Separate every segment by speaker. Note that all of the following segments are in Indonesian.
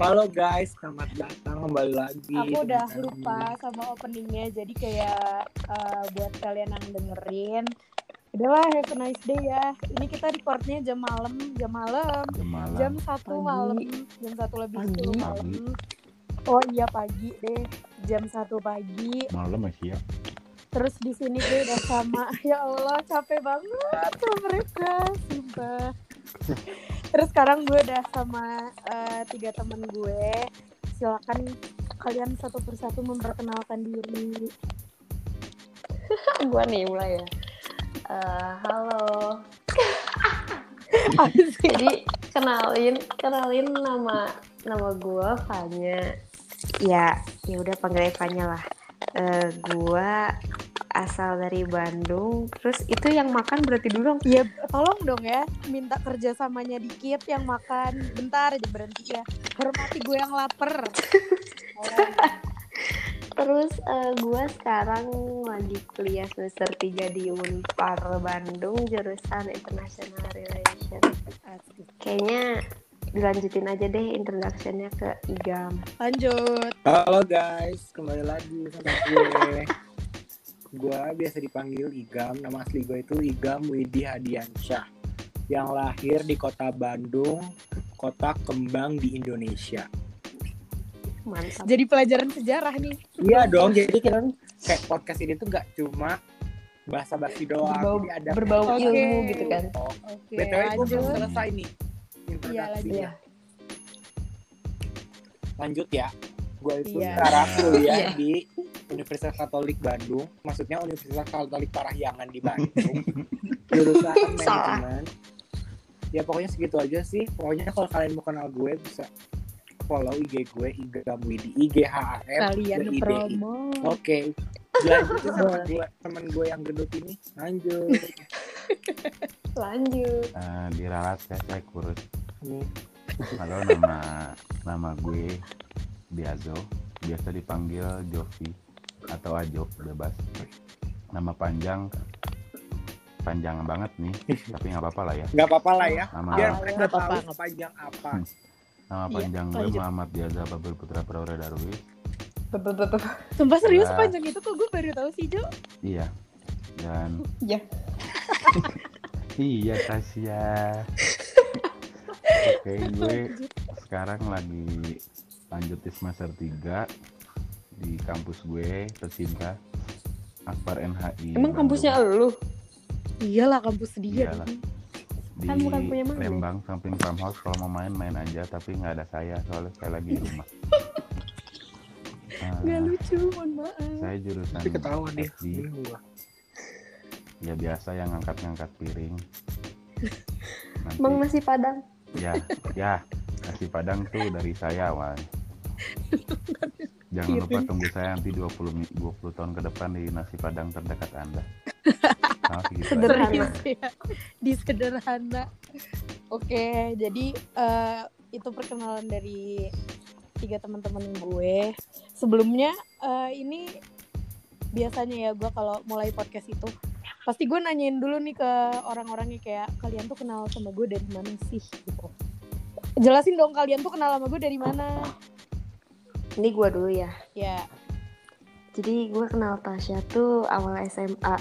Speaker 1: Halo guys, selamat datang kembali lagi.
Speaker 2: Aku udah lupa sama openingnya, jadi kayak eh, buat kalian yang dengerin, udahlah have a nice day ya. Ini kita recordnya jam malam, jam malam,
Speaker 3: Jam malam.
Speaker 2: jam satu
Speaker 4: Pagi.
Speaker 2: malam, jam satu lebih
Speaker 4: Pagi.
Speaker 2: sepuluh malam. Oh iya pagi deh, jam satu pagi.
Speaker 3: Malam masih ya.
Speaker 2: Terus di sini gue udah sama, ya Allah capek banget sama mereka, sumpah. Terus sekarang gue udah sama eh, tiga temen gue. Silakan kalian satu persatu memperkenalkan diri.
Speaker 4: gue nih mulai ya. Eh, halo. Jadi kenalin kenalin nama nama gue Fanya. Ya ya udah panggil Fanya lah. Eh, gue asal dari Bandung terus itu yang makan berarti dulu dong
Speaker 2: Ya tolong dong ya, minta kerjasamanya dikit yang makan. Bentar aja berhenti ya. Hormati gue yang lapar.
Speaker 4: terus gue sekarang lagi kuliah semester 3 di Unpar Bandung jurusan International Relations
Speaker 2: Asik.
Speaker 4: kayaknya dilanjutin aja deh introductionnya ke IGAM
Speaker 2: Lanjut.
Speaker 1: Halo guys, kembali lagi sama gue. Gue biasa dipanggil Igam, nama asli gue itu Igam Widi Hadiansyah. Yang lahir di kota Bandung, kota kembang di Indonesia.
Speaker 4: mantap
Speaker 2: Jadi pelajaran sejarah nih.
Speaker 1: Iya dong, jadi kita kayak podcast ini tuh gak cuma bahasa basi doang,
Speaker 4: berbau,
Speaker 1: jadi ada
Speaker 4: berbau
Speaker 2: Oke.
Speaker 4: ilmu gitu kan
Speaker 1: Oh,
Speaker 2: Oke,
Speaker 1: BTW gue
Speaker 2: lanjut.
Speaker 1: belum selesai nih
Speaker 2: Iya, lanjut.
Speaker 1: Lanjut ya. Gue itu
Speaker 2: Iya.
Speaker 1: sekarang kuliah
Speaker 4: Iya.
Speaker 1: di Universitas Katolik Bandung. Maksudnya Universitas Katolik Parahyangan di Bandung. Jurusan manajemen. Ya pokoknya segitu aja sih. Pokoknya kalau kalian mau kenal gue bisa follow IG gue Igam Widi I G H A M
Speaker 2: Kalian
Speaker 1: W I D I.
Speaker 2: promo.
Speaker 1: Oke. Lanjutin sama gue temen gue yang gendut ini. Lanjut.
Speaker 4: lanjut
Speaker 3: Eh, diralat ya saya kurus. Halo nama nama gue Biazo. Biasa dipanggil Jovi atau Ajo bebas. Nama panjang panjang banget nih, tapi nggak apa-apa lah ya.
Speaker 1: Gak apa-apa lah ya.
Speaker 3: Nama
Speaker 1: Biar
Speaker 2: Nggak
Speaker 1: mereka
Speaker 2: apa-apa,
Speaker 1: tahu
Speaker 2: nggak apa-apa.
Speaker 1: sepanjang apa.
Speaker 3: nama
Speaker 2: Iya,
Speaker 3: panjang gue. Muhammad Biaza Babel Putra Prawira Darwis.
Speaker 4: Bebebebeb.
Speaker 2: Sumpah serius
Speaker 3: Ya.
Speaker 2: panjang itu kok gue baru tahu sih Jo.
Speaker 3: Iya. Dan
Speaker 4: Iya.
Speaker 3: iya Tasya. Oke, gue sekarang lagi lanjut di semester 3 di kampus gue tercinta Akbar NHI
Speaker 4: emang
Speaker 3: Bandung.
Speaker 4: kampusnya elu
Speaker 2: Iyalah kampus dia.
Speaker 3: Iyalah. di
Speaker 4: Kan bukan punya Mami.
Speaker 3: Lembang samping farmhouse kalau mau main main aja tapi nggak ada saya soalnya saya lagi di rumah Ah,
Speaker 2: Gak lucu, mohon maaf.
Speaker 3: saya jurusan
Speaker 1: Tapi ketahuan dia.
Speaker 3: Ya biasa yang ngangkat-ngangkat piring nanti
Speaker 4: emang nasi padang
Speaker 3: ya ya nasi padang tuh dari saya awalnya jangan lupa
Speaker 2: Piring.
Speaker 3: tunggu saya nanti 20 mi- 20 tahun ke depan di nasi padang terdekat anda Nah, aja.
Speaker 4: Sederhana.
Speaker 2: Ya. Di sederhana. Oke, jadi eh, itu perkenalan dari tiga teman-teman gue. Sebelumnya eh, ini biasanya ya gue kalau mulai podcast itu pasti gue nanyain dulu nih ke orang-orangnya kayak kalian tuh kenal sama gue dari mana sih gitu. Jelasin dong kalian tuh kenal sama gue dari mana?
Speaker 4: Ini gua dulu ya.
Speaker 2: Ya,
Speaker 4: jadi gue kenal Tasya tuh awal SMA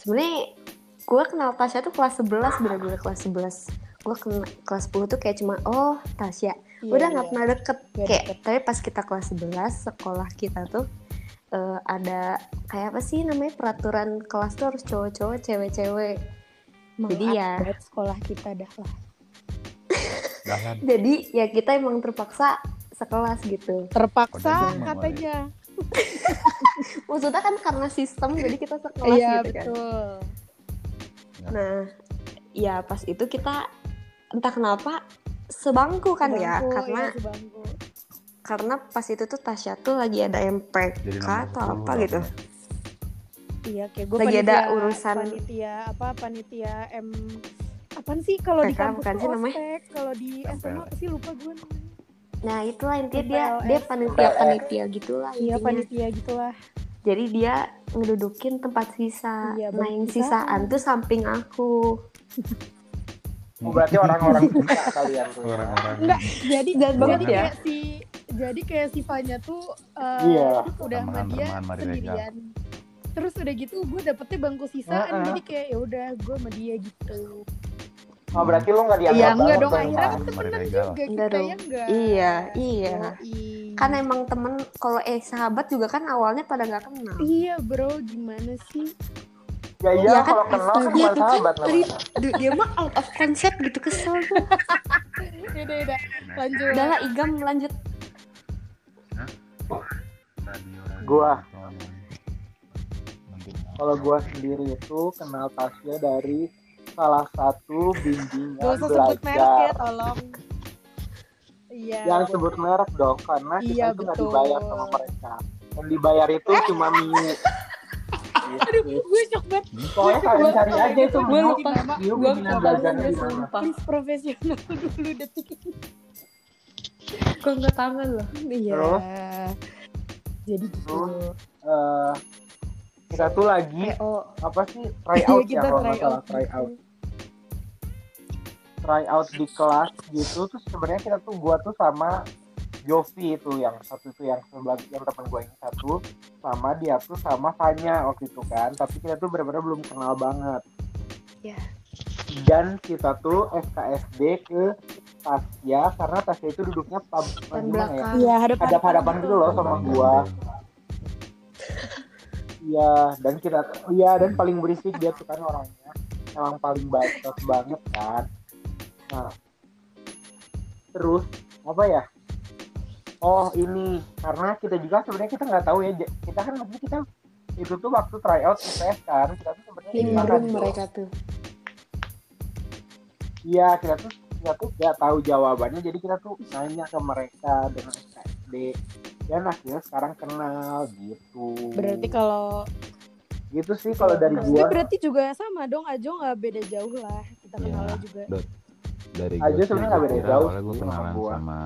Speaker 4: sebenarnya gue kenal Tasya tuh kelas 11 bener-bener kelas 11 gue kelas 10 tuh kayak cuma oh Tasya.
Speaker 2: Iya,
Speaker 4: udah
Speaker 2: iya.
Speaker 4: nggak pernah deket.
Speaker 2: Nggak
Speaker 4: kayak
Speaker 2: deket.
Speaker 4: tapi pas kita kelas 11 sekolah kita tuh eh, ada kayak apa sih namanya peraturan kelas tuh harus cowok-cowok cewek-cewek. Jadi ya-
Speaker 2: sekolah kita dah lah.
Speaker 4: Jadi ya kita emang terpaksa sekelas gitu
Speaker 2: Terpaksa katanya.
Speaker 4: maksudnya kan karena sistem jadi kita sekelas
Speaker 2: Iya
Speaker 4: gitu kan
Speaker 2: betul.
Speaker 4: nah ya pas itu kita entah kenapa sebangku kan ya
Speaker 2: Sebangku,
Speaker 4: karena
Speaker 2: iya, sebangku.
Speaker 4: karena pas itu tuh Tasya tuh lagi ada MPK atau
Speaker 3: 10
Speaker 4: apa gitu
Speaker 3: pokoknya.
Speaker 2: Iya, kayak gue
Speaker 4: Lagi ada urusan-
Speaker 2: panitia apa panitia M apaan sih kalau di kampus
Speaker 4: bukan
Speaker 2: tuh
Speaker 4: sih namanya?
Speaker 2: kalau di SMA apa sih lupa gue.
Speaker 4: Nah itulah intinya dia dia panitia panitia gitulah
Speaker 2: Iya panitia gitulah.
Speaker 4: jadi dia ngedudukin tempat sisa
Speaker 2: Iya,
Speaker 4: nah yang
Speaker 2: bangku sisaan.
Speaker 4: tuh samping aku
Speaker 1: Oh, berarti orang-orang kalian tuh. ya.
Speaker 3: orang-orang
Speaker 2: Enggak, jadi
Speaker 4: banget
Speaker 2: jadi
Speaker 4: ya.
Speaker 2: kayak si jadi kayak si Fanya tuh eh,
Speaker 1: Iya.
Speaker 2: udah sama dia sendirian. Terus udah gitu gue dapetnya bangku sisaan
Speaker 1: Heeh.
Speaker 2: jadi kayak ya udah gue sama dia gitu.
Speaker 1: Oh, berarti lu nggak dianggap
Speaker 2: Iya enggak dong akhirnya kan temenan juga kita
Speaker 4: Enggak dong.
Speaker 2: ya enggak.
Speaker 4: Iya, iya.
Speaker 2: Yoi.
Speaker 4: Kan emang temen kalau eh sahabat juga kan awalnya pada nggak kenal.
Speaker 2: Iya bro gimana sih?
Speaker 1: Ya iya,
Speaker 4: Iya kan,
Speaker 1: kalau kenal kan
Speaker 4: dia
Speaker 1: bukan
Speaker 4: tuh kan
Speaker 1: sahabat namanya.
Speaker 4: du- dia mah out of concept gitu kesel tuh.
Speaker 2: Yaudah yaudah lanjut.
Speaker 4: Udah lah Igam lanjut.
Speaker 1: Gua. Kalau gua sendiri itu kenal Tasya dari salah satu bimbingan
Speaker 2: Gak usah sebut merek ya
Speaker 1: belajar.
Speaker 2: tolong. Iya.
Speaker 1: Jangan sebut merek dong, karena kita
Speaker 2: Iya,
Speaker 1: itu nggak
Speaker 2: betul.
Speaker 1: dibayar sama mereka. Yang dibayar itu cuma mie.
Speaker 2: Aduh, gue shock banget.
Speaker 1: Pokoknya kalian cari aja itu
Speaker 4: Gue
Speaker 1: menu.
Speaker 4: lupa.
Speaker 1: Yuk,
Speaker 4: Gue lupa banget
Speaker 1: di mana.
Speaker 4: sumpah.
Speaker 2: Please profesional dulu detik ini.
Speaker 4: Gue nggak tangan loh.
Speaker 2: Iya. Jadi gitu.
Speaker 1: Terus? Eh, kita tuh lagi
Speaker 4: Oh,
Speaker 1: apa sih try
Speaker 2: Iya,
Speaker 1: out ya
Speaker 2: kita
Speaker 1: kalau nggak salah try out. Try out di kelas gitu terus sebenarnya kita tuh gua tuh sama Jovi itu yang satu itu yang sebelah yang teman gua yang satu sama dia tuh sama Fanya waktu itu kan. Tapi kita tuh benar-benar belum kenal banget.
Speaker 4: Iya.
Speaker 1: dan kita tuh SKSD ke Tasya karena Tasya itu duduknya pab,
Speaker 4: Dan
Speaker 1: gimana ya.
Speaker 2: Iya, hadap
Speaker 1: hadap-hadapan gitu loh sama gua Iya, dan kita iya dan paling berisik dia tuh kan orangnya emang paling bacot banget kan. Nah, terus apa ya? Oh ini karena kita juga sebenarnya kita nggak tahu ya kita kan maksudnya kita itu tuh waktu tryout IPS kan kita tuh sebenarnya
Speaker 3: Iya.
Speaker 4: Nimbrung
Speaker 1: kan
Speaker 4: mereka tuh.
Speaker 1: Iya kita tuh kita tuh nggak tahu jawabannya jadi kita tuh nanya ke mereka dengan SKSD dan akhirnya sekarang kenal gitu.
Speaker 2: Berarti kalau
Speaker 1: gitu sih kalau dari
Speaker 2: Tapi
Speaker 1: gua
Speaker 2: berarti juga sama dong Ajo nggak beda jauh lah. Kita
Speaker 3: Iya.
Speaker 2: kenalnya juga.
Speaker 3: dari
Speaker 1: Aja
Speaker 3: gua sih,
Speaker 1: sebenarnya nggak beda jauh
Speaker 3: awalnya gue kenalan
Speaker 1: gua.
Speaker 3: sama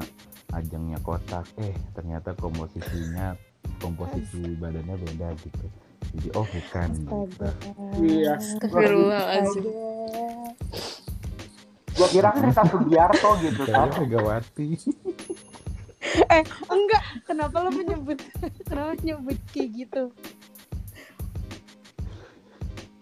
Speaker 3: ajangnya kotak eh ternyata komposisinya komposisi badannya beda gitu jadi oh bukan gitu.
Speaker 2: Astaga.
Speaker 1: Iya.
Speaker 4: Astagfirullahaladzim.
Speaker 1: gua kira kan Rita Sugiarto gitu kan
Speaker 3: Kayaknya Megawati
Speaker 2: Enggak, kenapa lo menyebut kenapa menyebut kayak gitu?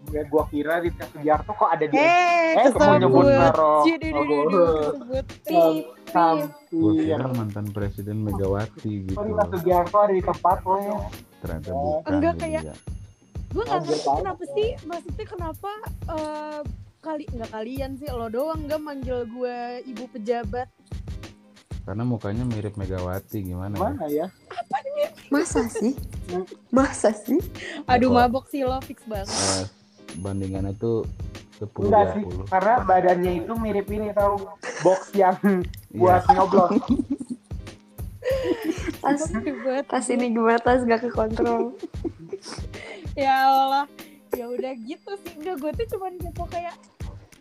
Speaker 1: ya gua kira Rita Sugiarto kok ada di
Speaker 2: Eh,
Speaker 1: Eh, kamu nyebut. Naro. Oh, samping
Speaker 3: kira mantan presiden Megawati gitu
Speaker 1: Oh, Rita Sugiarto ada di tempat lo ya
Speaker 3: ternyata
Speaker 1: Oh.
Speaker 3: bukan
Speaker 2: Enggak,
Speaker 3: jadi
Speaker 2: kayak-
Speaker 3: ya.
Speaker 2: Gue nggak
Speaker 1: Lanjut,
Speaker 2: ngerti kenapa sih, maksudnya kenapa eh, kali nggak kalian sih lo doang nggak manggil gue ibu pejabat?
Speaker 3: Karena mukanya mirip Megawati gimana ya?
Speaker 1: mana ya
Speaker 4: Masa sih? Masa sih?
Speaker 2: Aduh
Speaker 3: Kok-
Speaker 2: mabok sih lo fix banget.
Speaker 3: Eh, bandingannya tuh 10
Speaker 1: enggak sih
Speaker 3: 20
Speaker 1: karena badannya itu mirip ini tahu box yang
Speaker 3: Iya.
Speaker 1: buat nyoblos
Speaker 4: Tas, tas ini gimana tas gak kekontrol.
Speaker 2: Ya Allah. Ya udah gitu sih. Enggak gue tuh cuman gitu kayak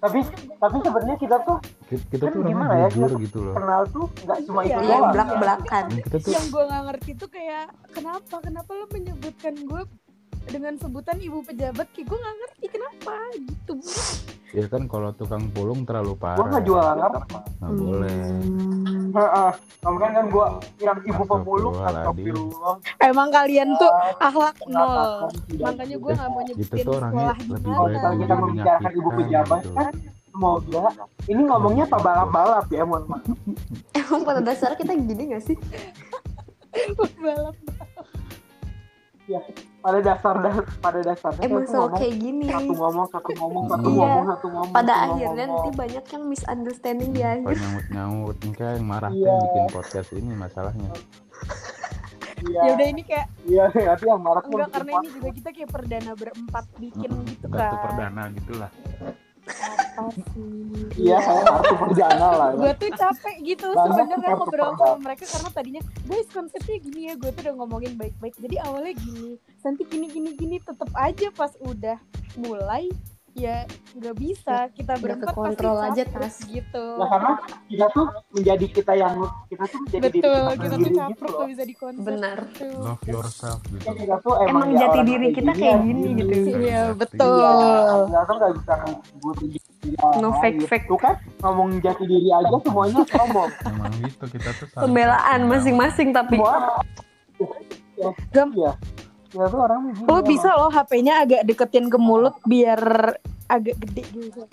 Speaker 1: tapi tapi sebenarnya kita tuh
Speaker 3: kita, kita
Speaker 1: Kan
Speaker 3: tuh
Speaker 1: gimana ya,
Speaker 3: jujur
Speaker 1: kita-
Speaker 3: gitu loh.
Speaker 1: kenal tuh nggak cuma itu
Speaker 2: Iya,
Speaker 4: Iya,
Speaker 1: doang.
Speaker 4: belak-belakan.
Speaker 3: Dan kita tuh
Speaker 2: yang gue nggak ngerti tuh kayak kenapa? Kenapa lo menyebutkan gue dengan sebutan ibu pejabat? Kayak gue nggak ngerti kenapa? Gitu.
Speaker 3: Ya kan kalau tukang pulung terlalu parah.
Speaker 1: nggak jualan apa
Speaker 3: nggak boleh.
Speaker 4: Hmm.
Speaker 1: Heeh. Kemarin kan gua bilang ibu pemulung astagfirullah.
Speaker 2: emang kalian tuh akhlak nol makanya gue
Speaker 1: boleh.
Speaker 2: nggak mau nyebutin
Speaker 3: orangnya
Speaker 2: sekolah
Speaker 3: lebih
Speaker 2: di
Speaker 3: baik
Speaker 1: kalau
Speaker 2: mana
Speaker 1: kita membicarakan ibu pejabat
Speaker 3: gitu.
Speaker 1: kan semoga ini ngomongnya apa balap-balap ya mohon maaf.
Speaker 4: Emang pada dasarnya kita gini gak sih?
Speaker 2: balap
Speaker 1: Pada dasar pada dasarnya
Speaker 4: Emang selalu
Speaker 1: ngomong
Speaker 4: kayak gini.
Speaker 1: satu ngomong satu ngomong satu
Speaker 3: Iya.
Speaker 1: ngomong satu ngomong.
Speaker 4: Pada
Speaker 1: satu
Speaker 4: akhirnya
Speaker 1: ngomong.
Speaker 4: nanti banyak yang misunderstanding di akhir.
Speaker 3: Suka nyaut-nyaut ini kayak yang marah tuh
Speaker 1: Iya.
Speaker 3: yang bikin podcast ini masalahnya
Speaker 1: Iya.
Speaker 2: ya udah ini kayak
Speaker 1: Iya, nanti yang marah
Speaker 2: enggak karena ini juga kita kayak perdana berempat bikin gitu
Speaker 3: batu
Speaker 2: kan
Speaker 3: perdana gitulah
Speaker 2: apa sih
Speaker 1: Iya, saya kartu perdana lah. ya.
Speaker 2: gue tuh capek gitu sebenarnya ngobrol sama mereka karena tadinya guys konsepnya gini ya gue tuh udah ngomongin baik-baik jadi awalnya gini nanti gini gini gini tetep aja pas udah mulai ya nggak bisa kita berempat
Speaker 4: kekontrol
Speaker 2: pasti
Speaker 4: aja, Tas.
Speaker 2: gitu
Speaker 1: Nah, karena kita tuh menjadi kita yang kita tuh menjadi diri
Speaker 2: betul
Speaker 1: kita
Speaker 2: kita tuh
Speaker 1: gitu
Speaker 2: capruk gak bisa dikonsep
Speaker 4: Benar.
Speaker 2: Betul.
Speaker 3: love yourself gitu
Speaker 1: Ya, kita tuh emang,
Speaker 4: Emang
Speaker 1: ya
Speaker 4: jati diri kita
Speaker 1: gini
Speaker 4: kayak
Speaker 1: ya,
Speaker 4: gini gitu.
Speaker 2: iya
Speaker 3: Exactly.
Speaker 2: betul
Speaker 1: Iya, kita tuh nggak bisa
Speaker 4: No fake fake.
Speaker 1: Tuh kan ngomong jati diri aja semuanya ngomong.
Speaker 3: Emang gitu kita tuh
Speaker 4: Pembelaan masing-masing tapi.
Speaker 1: Semua.
Speaker 2: Gam.
Speaker 1: Ya. Ya tuh orang begini.
Speaker 2: Lo
Speaker 1: emang.
Speaker 2: bisa loh HP-nya agak deketin ke mulut biar agak gede gitu.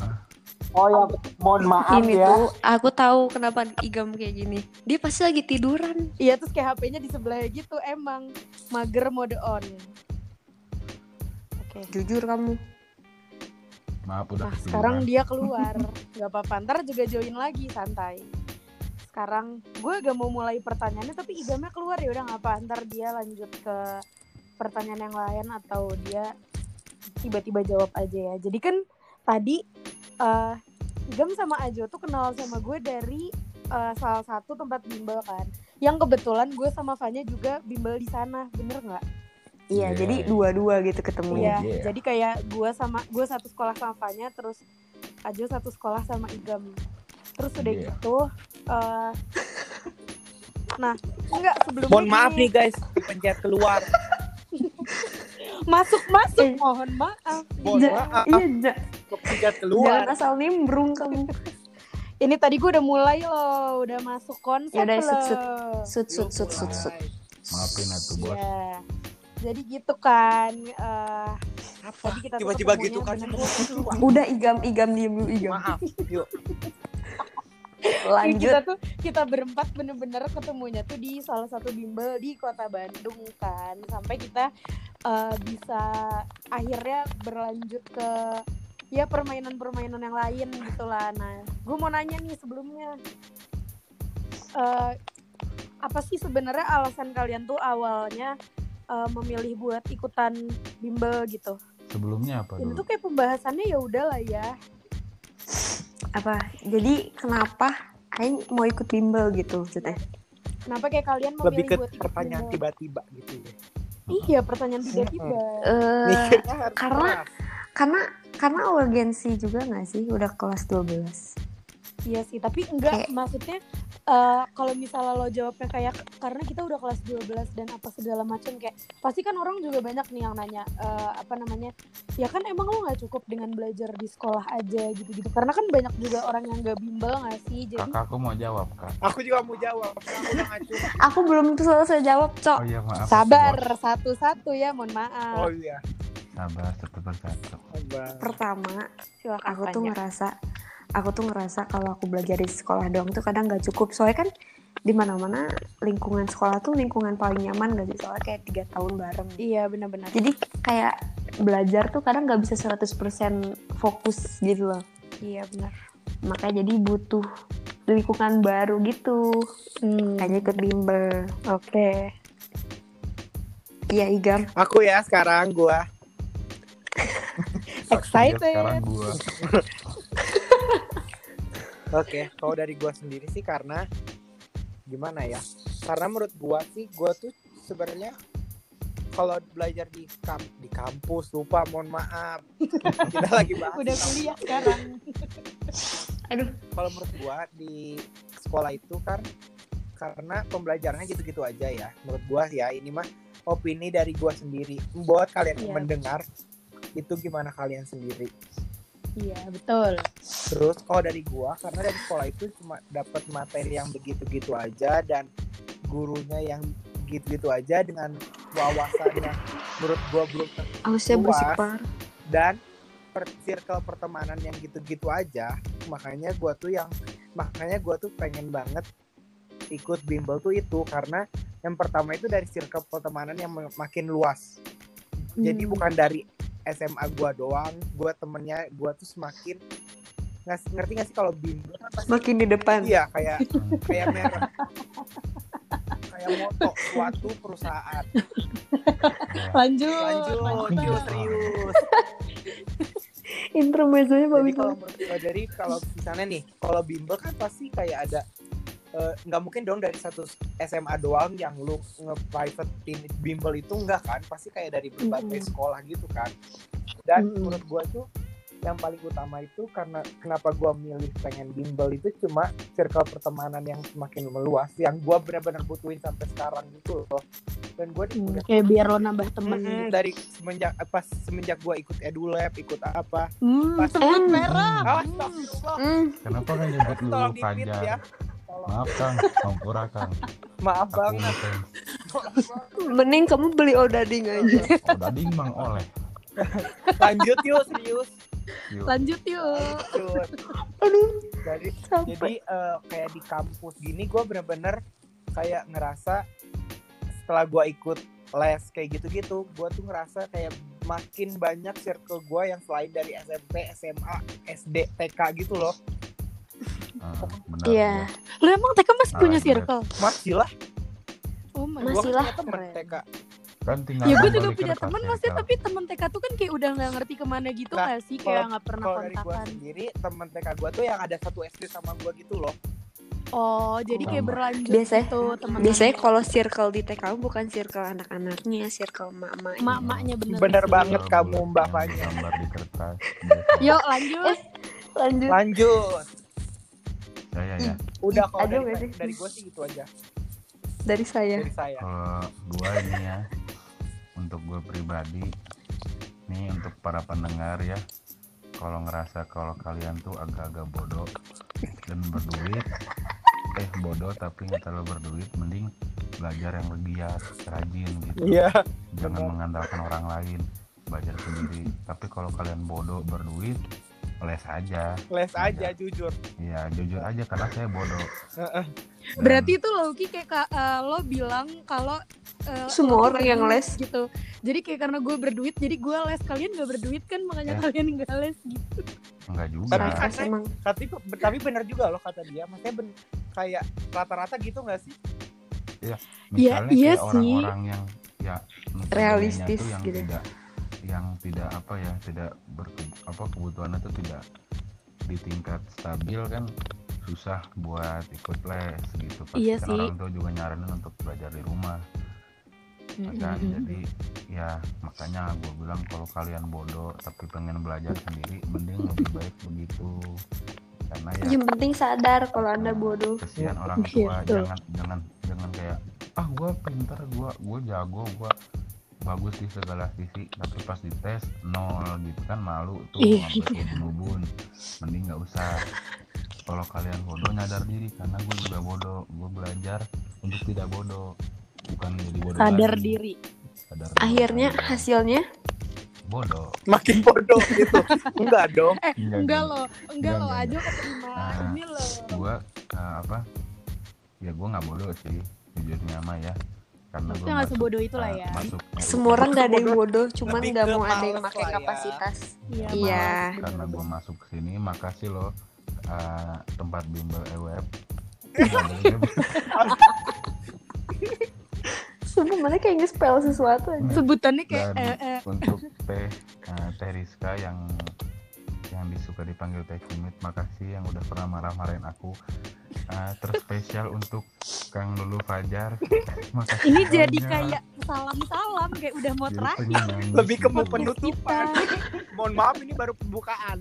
Speaker 1: Oh ya, mohon maaf
Speaker 4: Ini
Speaker 1: ya.
Speaker 4: tuh aku tahu kenapa Igam kayak gini. Dia pasti lagi tiduran.
Speaker 2: Iya terus kayak HP-nya di sebelah gitu emang mager mode on. Oke.
Speaker 4: Jujur kamu.
Speaker 3: Maaf udah
Speaker 2: Nah sekarang dia keluar, nggak apa-apa. Ntar juga join lagi santai. Sekarang gue gak mau mulai pertanyaannya tapi igamnya keluar ya udah nggak apa. Ntar dia lanjut ke pertanyaan yang lain atau dia tiba-tiba jawab aja ya. Jadi kan tadi eh Igam sama Ajo tuh kenal sama gue dari eh, salah satu tempat bimbel kan. Yang kebetulan gue sama Fanya juga bimbel di sana, bener nggak?
Speaker 4: Iya,
Speaker 3: Iya.
Speaker 4: jadi dua-dua gitu ketemu.
Speaker 2: Iya,
Speaker 3: yeah.
Speaker 2: jadi kayak gue sama gue satu sekolah sama Fanya, terus Ajo satu sekolah sama Igam. Terus udah
Speaker 3: Iya.
Speaker 2: gitu, eh nah enggak sebelumnya
Speaker 1: Mohon maaf nih guys, dipencet keluar.
Speaker 2: Masuk masuk,
Speaker 4: Eh.
Speaker 2: mohon maaf.
Speaker 1: Mohon
Speaker 4: Ja-
Speaker 1: maaf,
Speaker 4: Iya, ja- jangan
Speaker 1: keluar.
Speaker 4: asal nimbrung kamu.
Speaker 2: Ini tadi gue udah mulai loh, udah masuk konsep
Speaker 4: Yaudah,
Speaker 2: loh.
Speaker 4: sut, sut. Sut sut sut sut sut.
Speaker 3: Maafin atuh bos.
Speaker 2: Iya. Jadi gitu kan, eh
Speaker 1: Apa? Tiba-tiba gitu kan.
Speaker 4: Udah Igam Igam diem dulu Igam.
Speaker 1: Maaf, yuk.
Speaker 4: Lanjut.
Speaker 2: kita tuh kita berempat bener-bener ketemunya tuh di salah satu bimbel di kota Bandung kan sampai kita eh, bisa akhirnya berlanjut ke ya permainan-permainan yang lain gitulah nah gue mau nanya nih sebelumnya eh, apa sih sebenarnya alasan kalian tuh awalnya eh, memilih buat ikutan bimbel gitu
Speaker 3: Sebelumnya apa
Speaker 2: ini
Speaker 3: dulu?
Speaker 2: tuh kayak pembahasannya ya udahlah ya
Speaker 4: Apa? Jadi kenapa Aing mau ikut bimbel gitu maksudnya?
Speaker 2: kenapa kayak kalian memilih
Speaker 1: Lebih ke pertanyaan tiba-tiba gitu ya.
Speaker 2: Iya pertanyaan tiba-tiba.
Speaker 4: Eh,
Speaker 1: Mikirnya harus
Speaker 4: karena- karena karena urgensi juga nggak sih udah kelas 12
Speaker 2: Iya sih, tapi enggak
Speaker 4: Kayak-
Speaker 2: maksudnya eh, kalau misalnya lo jawabnya kayak karena kita udah kelas 12 dan apa segala macam kayak pasti kan orang juga banyak nih yang nanya eh, apa namanya? Ya kan emang lo nggak cukup dengan belajar di sekolah aja gitu-gitu. Karena kan banyak juga orang yang gak bimbel nggak sih? Jadi
Speaker 3: Kakakku mau jawab kak.
Speaker 1: Aku juga mau jawab. Aku
Speaker 4: aku belum tuh selesai jawab cok
Speaker 3: Oh iya maaf.
Speaker 2: sabar satu-satu ya, mohon
Speaker 1: Oh
Speaker 2: maaf.
Speaker 1: iya.
Speaker 3: Sabar satu persatu.
Speaker 1: Sabar.
Speaker 4: pertama
Speaker 2: Silakan
Speaker 4: aku tuh ngerasa aku tuh ngerasa kalau aku belajar di sekolah doang tuh kadang nggak cukup soalnya kan di mana mana lingkungan sekolah tuh lingkungan paling nyaman gak sih soalnya kayak tiga tahun bareng
Speaker 2: Iya benar-benar.
Speaker 4: jadi kayak belajar tuh kadang nggak bisa 100% fokus gitu loh
Speaker 2: Iya benar.
Speaker 4: makanya jadi butuh lingkungan baru gitu
Speaker 2: Hmm,
Speaker 4: kayaknya ikut bimbel
Speaker 2: Oke.
Speaker 4: iya Igam
Speaker 1: Aku ya sekarang gua.
Speaker 2: Excited.
Speaker 3: Sekarang gua.
Speaker 1: Oke, kalau dari gua sendiri sih karena gimana ya? Karena menurut gua sih gua tuh sebenarnya kalau belajar di kam di kampus lupa mohon maaf kita lagi bahas
Speaker 2: Udah kuliah sekarang.
Speaker 4: aduh
Speaker 1: kalau menurut gua di sekolah itu kan karena pembelajarannya gitu-gitu aja ya menurut gua ya ini mah opini dari gua sendiri buat kalian yang
Speaker 2: Iya.
Speaker 1: mendengar itu gimana kalian sendiri
Speaker 2: Iya betul.
Speaker 1: terus kalau dari gua karena dari sekolah itu cuma dapat materi yang begitu-gitu aja dan gurunya yang gitu-gitu aja dengan wawasan yang menurut gua belum Luas.
Speaker 4: par
Speaker 1: dan per circle pertemanan yang gitu-gitu aja makanya gua tuh yang makanya gua tuh pengen banget ikut bimbel tuh itu karena yang pertama itu dari circle pertemanan yang mak- makin luas jadi
Speaker 2: Hmm.
Speaker 1: bukan dari SMA gua doang gua temennya gua tuh semakin ngas- ngerti gak sih kalau bimbel kan pasti
Speaker 4: makin di depan
Speaker 1: iya kayak kayak merek kayak moto suatu perusahaan.
Speaker 2: Lanjut.
Speaker 1: lanjut yuk serius
Speaker 4: intermezzonya
Speaker 1: jadi
Speaker 4: bagus
Speaker 1: kalau jadi kalau misalnya nih kalau bimbel kan pasti kayak ada eh, nggak mungkin dong dari satu SMA doang yang lu nge-private bimbel itu enggak kan pasti kayak dari berbagai
Speaker 2: Mm-mm.
Speaker 1: sekolah gitu kan dan
Speaker 2: Mm-mm.
Speaker 1: menurut gua tuh yang paling utama itu karena kenapa gue milih pengen bimbel itu cuma circle pertemanan yang semakin meluas yang gue benar-benar butuhin sampai sekarang gitu loh dan gue
Speaker 2: Hmm,
Speaker 1: udah
Speaker 2: kayak biar lo nambah temen gitu.
Speaker 1: dari semenjak pas semenjak gue ikut edulab ikut apa
Speaker 2: Hmm,
Speaker 1: Pas-
Speaker 4: Eh,
Speaker 2: merah.
Speaker 1: oh,
Speaker 2: Hmm.
Speaker 4: Hmm,
Speaker 3: Kenapa kan nyebut lu Fajar?
Speaker 1: ya
Speaker 3: Maaf Kang, Sampura Kang.
Speaker 1: maaf
Speaker 3: ngefans.
Speaker 4: mending kamu beli odading aja.
Speaker 3: Oh, dading Mang Oleh.
Speaker 1: lanjut yuk serius
Speaker 3: Yuk.
Speaker 2: Lanjut yuk.
Speaker 1: lanjut
Speaker 4: Aduh,
Speaker 1: jadi
Speaker 4: sampai.
Speaker 1: jadi eh, kayak di kampus gini gue bener-bener kayak ngerasa setelah gue ikut les kayak gitu-gitu gue tuh ngerasa kayak makin banyak circle gue yang selain dari SMP SMA SD TK gitu loh
Speaker 3: benar.
Speaker 4: Iya.
Speaker 3: benar.
Speaker 2: Lo emang TK masih
Speaker 3: Ah,
Speaker 2: punya
Speaker 3: bener.
Speaker 2: circle?
Speaker 1: masih lah
Speaker 2: Oh my god.
Speaker 4: Masih lah,
Speaker 1: temen. TK
Speaker 3: Kan tinggal
Speaker 2: Ya gue juga punya
Speaker 3: ya,
Speaker 2: masih tapi temen TK tuh kan kayak udah nggak ngerti ke mana gitu
Speaker 1: Nah,
Speaker 2: nggak sih kayak nggak pernah
Speaker 1: kalau dari gue
Speaker 2: kontakan.
Speaker 1: sendiri temen TK gue tuh yang ada satu SD sama gue gitu loh
Speaker 2: Oh jadi kayak berlanjut
Speaker 4: Biasanya-
Speaker 2: gitu teman.
Speaker 4: Biasanya kalau circle di TK bukan circle anak-anaknya, circle emak-emaknya.
Speaker 2: mak-maknya bener.
Speaker 1: Bener
Speaker 2: sih.
Speaker 1: banget.
Speaker 3: Kalau
Speaker 1: kamu, Mbak
Speaker 3: yang
Speaker 1: Fanya.
Speaker 3: Gambar di kertas. biasa.
Speaker 2: Yuk lanjut.
Speaker 4: Lanjut.
Speaker 1: lanjut
Speaker 3: Saya ya.
Speaker 1: udah kalau dari,
Speaker 4: sih?
Speaker 1: dari gue sih gitu aja
Speaker 4: Dari saya.
Speaker 1: dari saya
Speaker 3: Kalau gua ini ya, untuk gue pribadi, nih untuk para pendengar ya, kalau ngerasa kalau kalian tuh agak-agak bodoh dan berduit, eh bodoh tapi nggak terlalu berduit, mending belajar yang giat, rajin gitu.
Speaker 1: iya
Speaker 3: Jangan
Speaker 1: benar.
Speaker 3: mengandalkan orang lain, belajar sendiri. Tapi kalau kalian bodoh berduit, les aja.
Speaker 1: les aja jujur
Speaker 3: Ya jujur aja karena saya bodoh.
Speaker 1: Heeh.
Speaker 3: Dan-
Speaker 2: Berarti itu Loki kayak ka- eh, lo bilang kalau eh,
Speaker 4: Semua
Speaker 2: lo
Speaker 4: orang yang les.
Speaker 2: gitu. Jadi kayak karena gue berduit, jadi gue les kalian gak berduit kan makanya
Speaker 3: Eh.
Speaker 2: kalian gak les gitu.
Speaker 3: enggak juga.
Speaker 1: Tapi kan-
Speaker 4: Pas emang
Speaker 1: tapi tapi benar juga loh kata dia maksudnya ben, kayak rata-rata gitu nggak sih
Speaker 3: misalnya
Speaker 2: iya
Speaker 3: kayak
Speaker 2: sih.
Speaker 3: orang-orang yang ya
Speaker 4: Realistis
Speaker 3: yang
Speaker 4: gitu.
Speaker 3: tidak yang tidak apa ya tidak berke, apa kebutuhannya tuh tidak di tingkat stabil kan susah buat ikut les gitu pasti
Speaker 2: Iya
Speaker 3: kan
Speaker 2: sih.
Speaker 3: orang tua juga nyaranin untuk belajar di rumah kan
Speaker 2: Mm-mm.
Speaker 3: jadi ya makanya gue bilang kalau kalian bodoh tapi pengen belajar sendiri mending lebih baik begitu karena ya
Speaker 4: yang penting sadar kalau anda bodoh.
Speaker 3: kesian orang tua
Speaker 2: Gitu.
Speaker 3: jangan jangan jangan kayak ah gue pinter gue gue jago gue bagus di segala sisi tapi pas dites nol gitu kan malu tuh
Speaker 2: Iya.
Speaker 3: sampai ubun-ubun mending nggak usah kalau kalian bodoh nyadar diri karena gue juga bodoh gue belajar untuk tidak bodoh bukan jadi bodoh
Speaker 2: Sadar
Speaker 3: lagi.
Speaker 2: diri.
Speaker 3: Sadar
Speaker 4: Akhirnya
Speaker 3: diri.
Speaker 4: hasilnya
Speaker 3: bodoh
Speaker 1: makin bodoh gitu enggak dong
Speaker 2: Eh,
Speaker 3: Enggak,
Speaker 2: enggak
Speaker 3: enggak.
Speaker 2: lo, enggak
Speaker 3: Enggak,
Speaker 2: lo aja keterima
Speaker 3: Ah.
Speaker 2: ini lo.
Speaker 3: gue apa ya gue nggak bodoh sih jujurnya mah ya karena
Speaker 2: Maksudnya
Speaker 3: gue
Speaker 2: nggak
Speaker 3: masuk,
Speaker 2: sebodoh itu lah
Speaker 3: ah,
Speaker 2: ya.
Speaker 3: masuk
Speaker 4: semua orang gak ada yang bodoh, cuman
Speaker 1: ke
Speaker 4: mau ada yang pakai
Speaker 1: ya.
Speaker 4: kapasitas.
Speaker 2: Iya.
Speaker 4: Iya.
Speaker 3: karena gue masuk ke sini makasih loh uh, tempat bimbel
Speaker 4: Sumpah mana kayak nge-spell sesuatu aja.
Speaker 2: Sebutannya kayak
Speaker 3: Dan-
Speaker 2: eh, eh,
Speaker 3: untuk teh uh, teh Rizka yang yang disuka dipanggil teh Kimit makasih yang udah pernah marah-marahin aku Uh, terspesial untuk Kang Lulu Fajar makasih
Speaker 2: ini jadi
Speaker 3: banyak.
Speaker 2: kayak salam-salam kayak udah mau
Speaker 3: Jadi
Speaker 2: terakhir.
Speaker 1: lebih ke mau penutupan mohon maaf ini baru pembukaan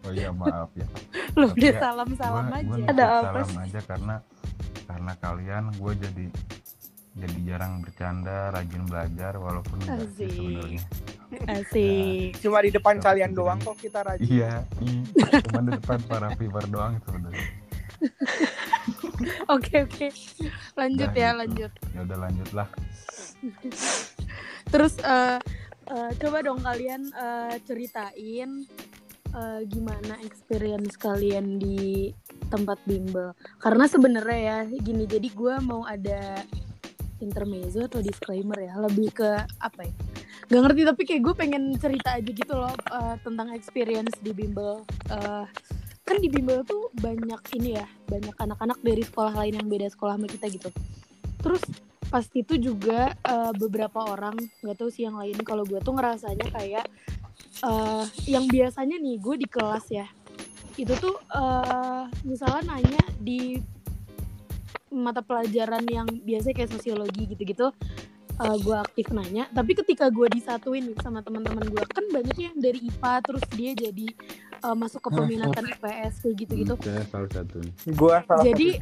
Speaker 3: oh iya maaf ya Tapi
Speaker 2: udah
Speaker 3: ya,
Speaker 2: salam-salam
Speaker 3: Gua- gua
Speaker 2: aja.
Speaker 3: nitip
Speaker 4: Ada apa
Speaker 3: salam
Speaker 4: sih?
Speaker 3: aja karena karena kalian gue jadi jadi jarang bercanda rajin belajar walaupun enggak sih
Speaker 2: Asik.
Speaker 3: sebenarnya
Speaker 2: Asik.
Speaker 1: cuma di depan
Speaker 3: Tapi
Speaker 1: kalian
Speaker 3: sebenarnya-
Speaker 1: doang kok kita rajin
Speaker 3: iya iya cuma di depan para viewer doang sebenarnya
Speaker 2: Oke oke. Lanjut
Speaker 3: Udah
Speaker 2: ya,
Speaker 3: gitu.
Speaker 2: lanjut.
Speaker 3: ya udah lanjut lah
Speaker 2: Terus eh, eh, coba dong kalian eh, ceritain eh, gimana experience kalian di tempat bimbel. Karena sebenarnya ya gini, jadi gue mau ada intermezzo atau disclaimer ya, lebih ke apa ya? Gak ngerti tapi kayak gue pengen cerita aja gitu loh eh, tentang experience di bimbel. Eh, kan di bimbel tuh banyak ini ya, banyak anak-anak dari sekolah lain yang beda sekolah sama kita gitu. Terus pas itu juga eh, beberapa orang nggak tahu sih yang lain kalau gue tuh ngerasanya kayak eh, yang biasanya nih gue di kelas ya itu tuh eh, misalnya nanya di mata pelajaran yang biasa kayak sosiologi gitu-gitu gue aktif nanya. Tapi ketika gue disatuin nih sama teman-teman gue kan banyak yang dari IPA terus dia jadi uh, masuk ke peminatan IPS kayak gitu-gitu.
Speaker 3: Hmm, salah satu.
Speaker 1: Gua salah
Speaker 2: jadi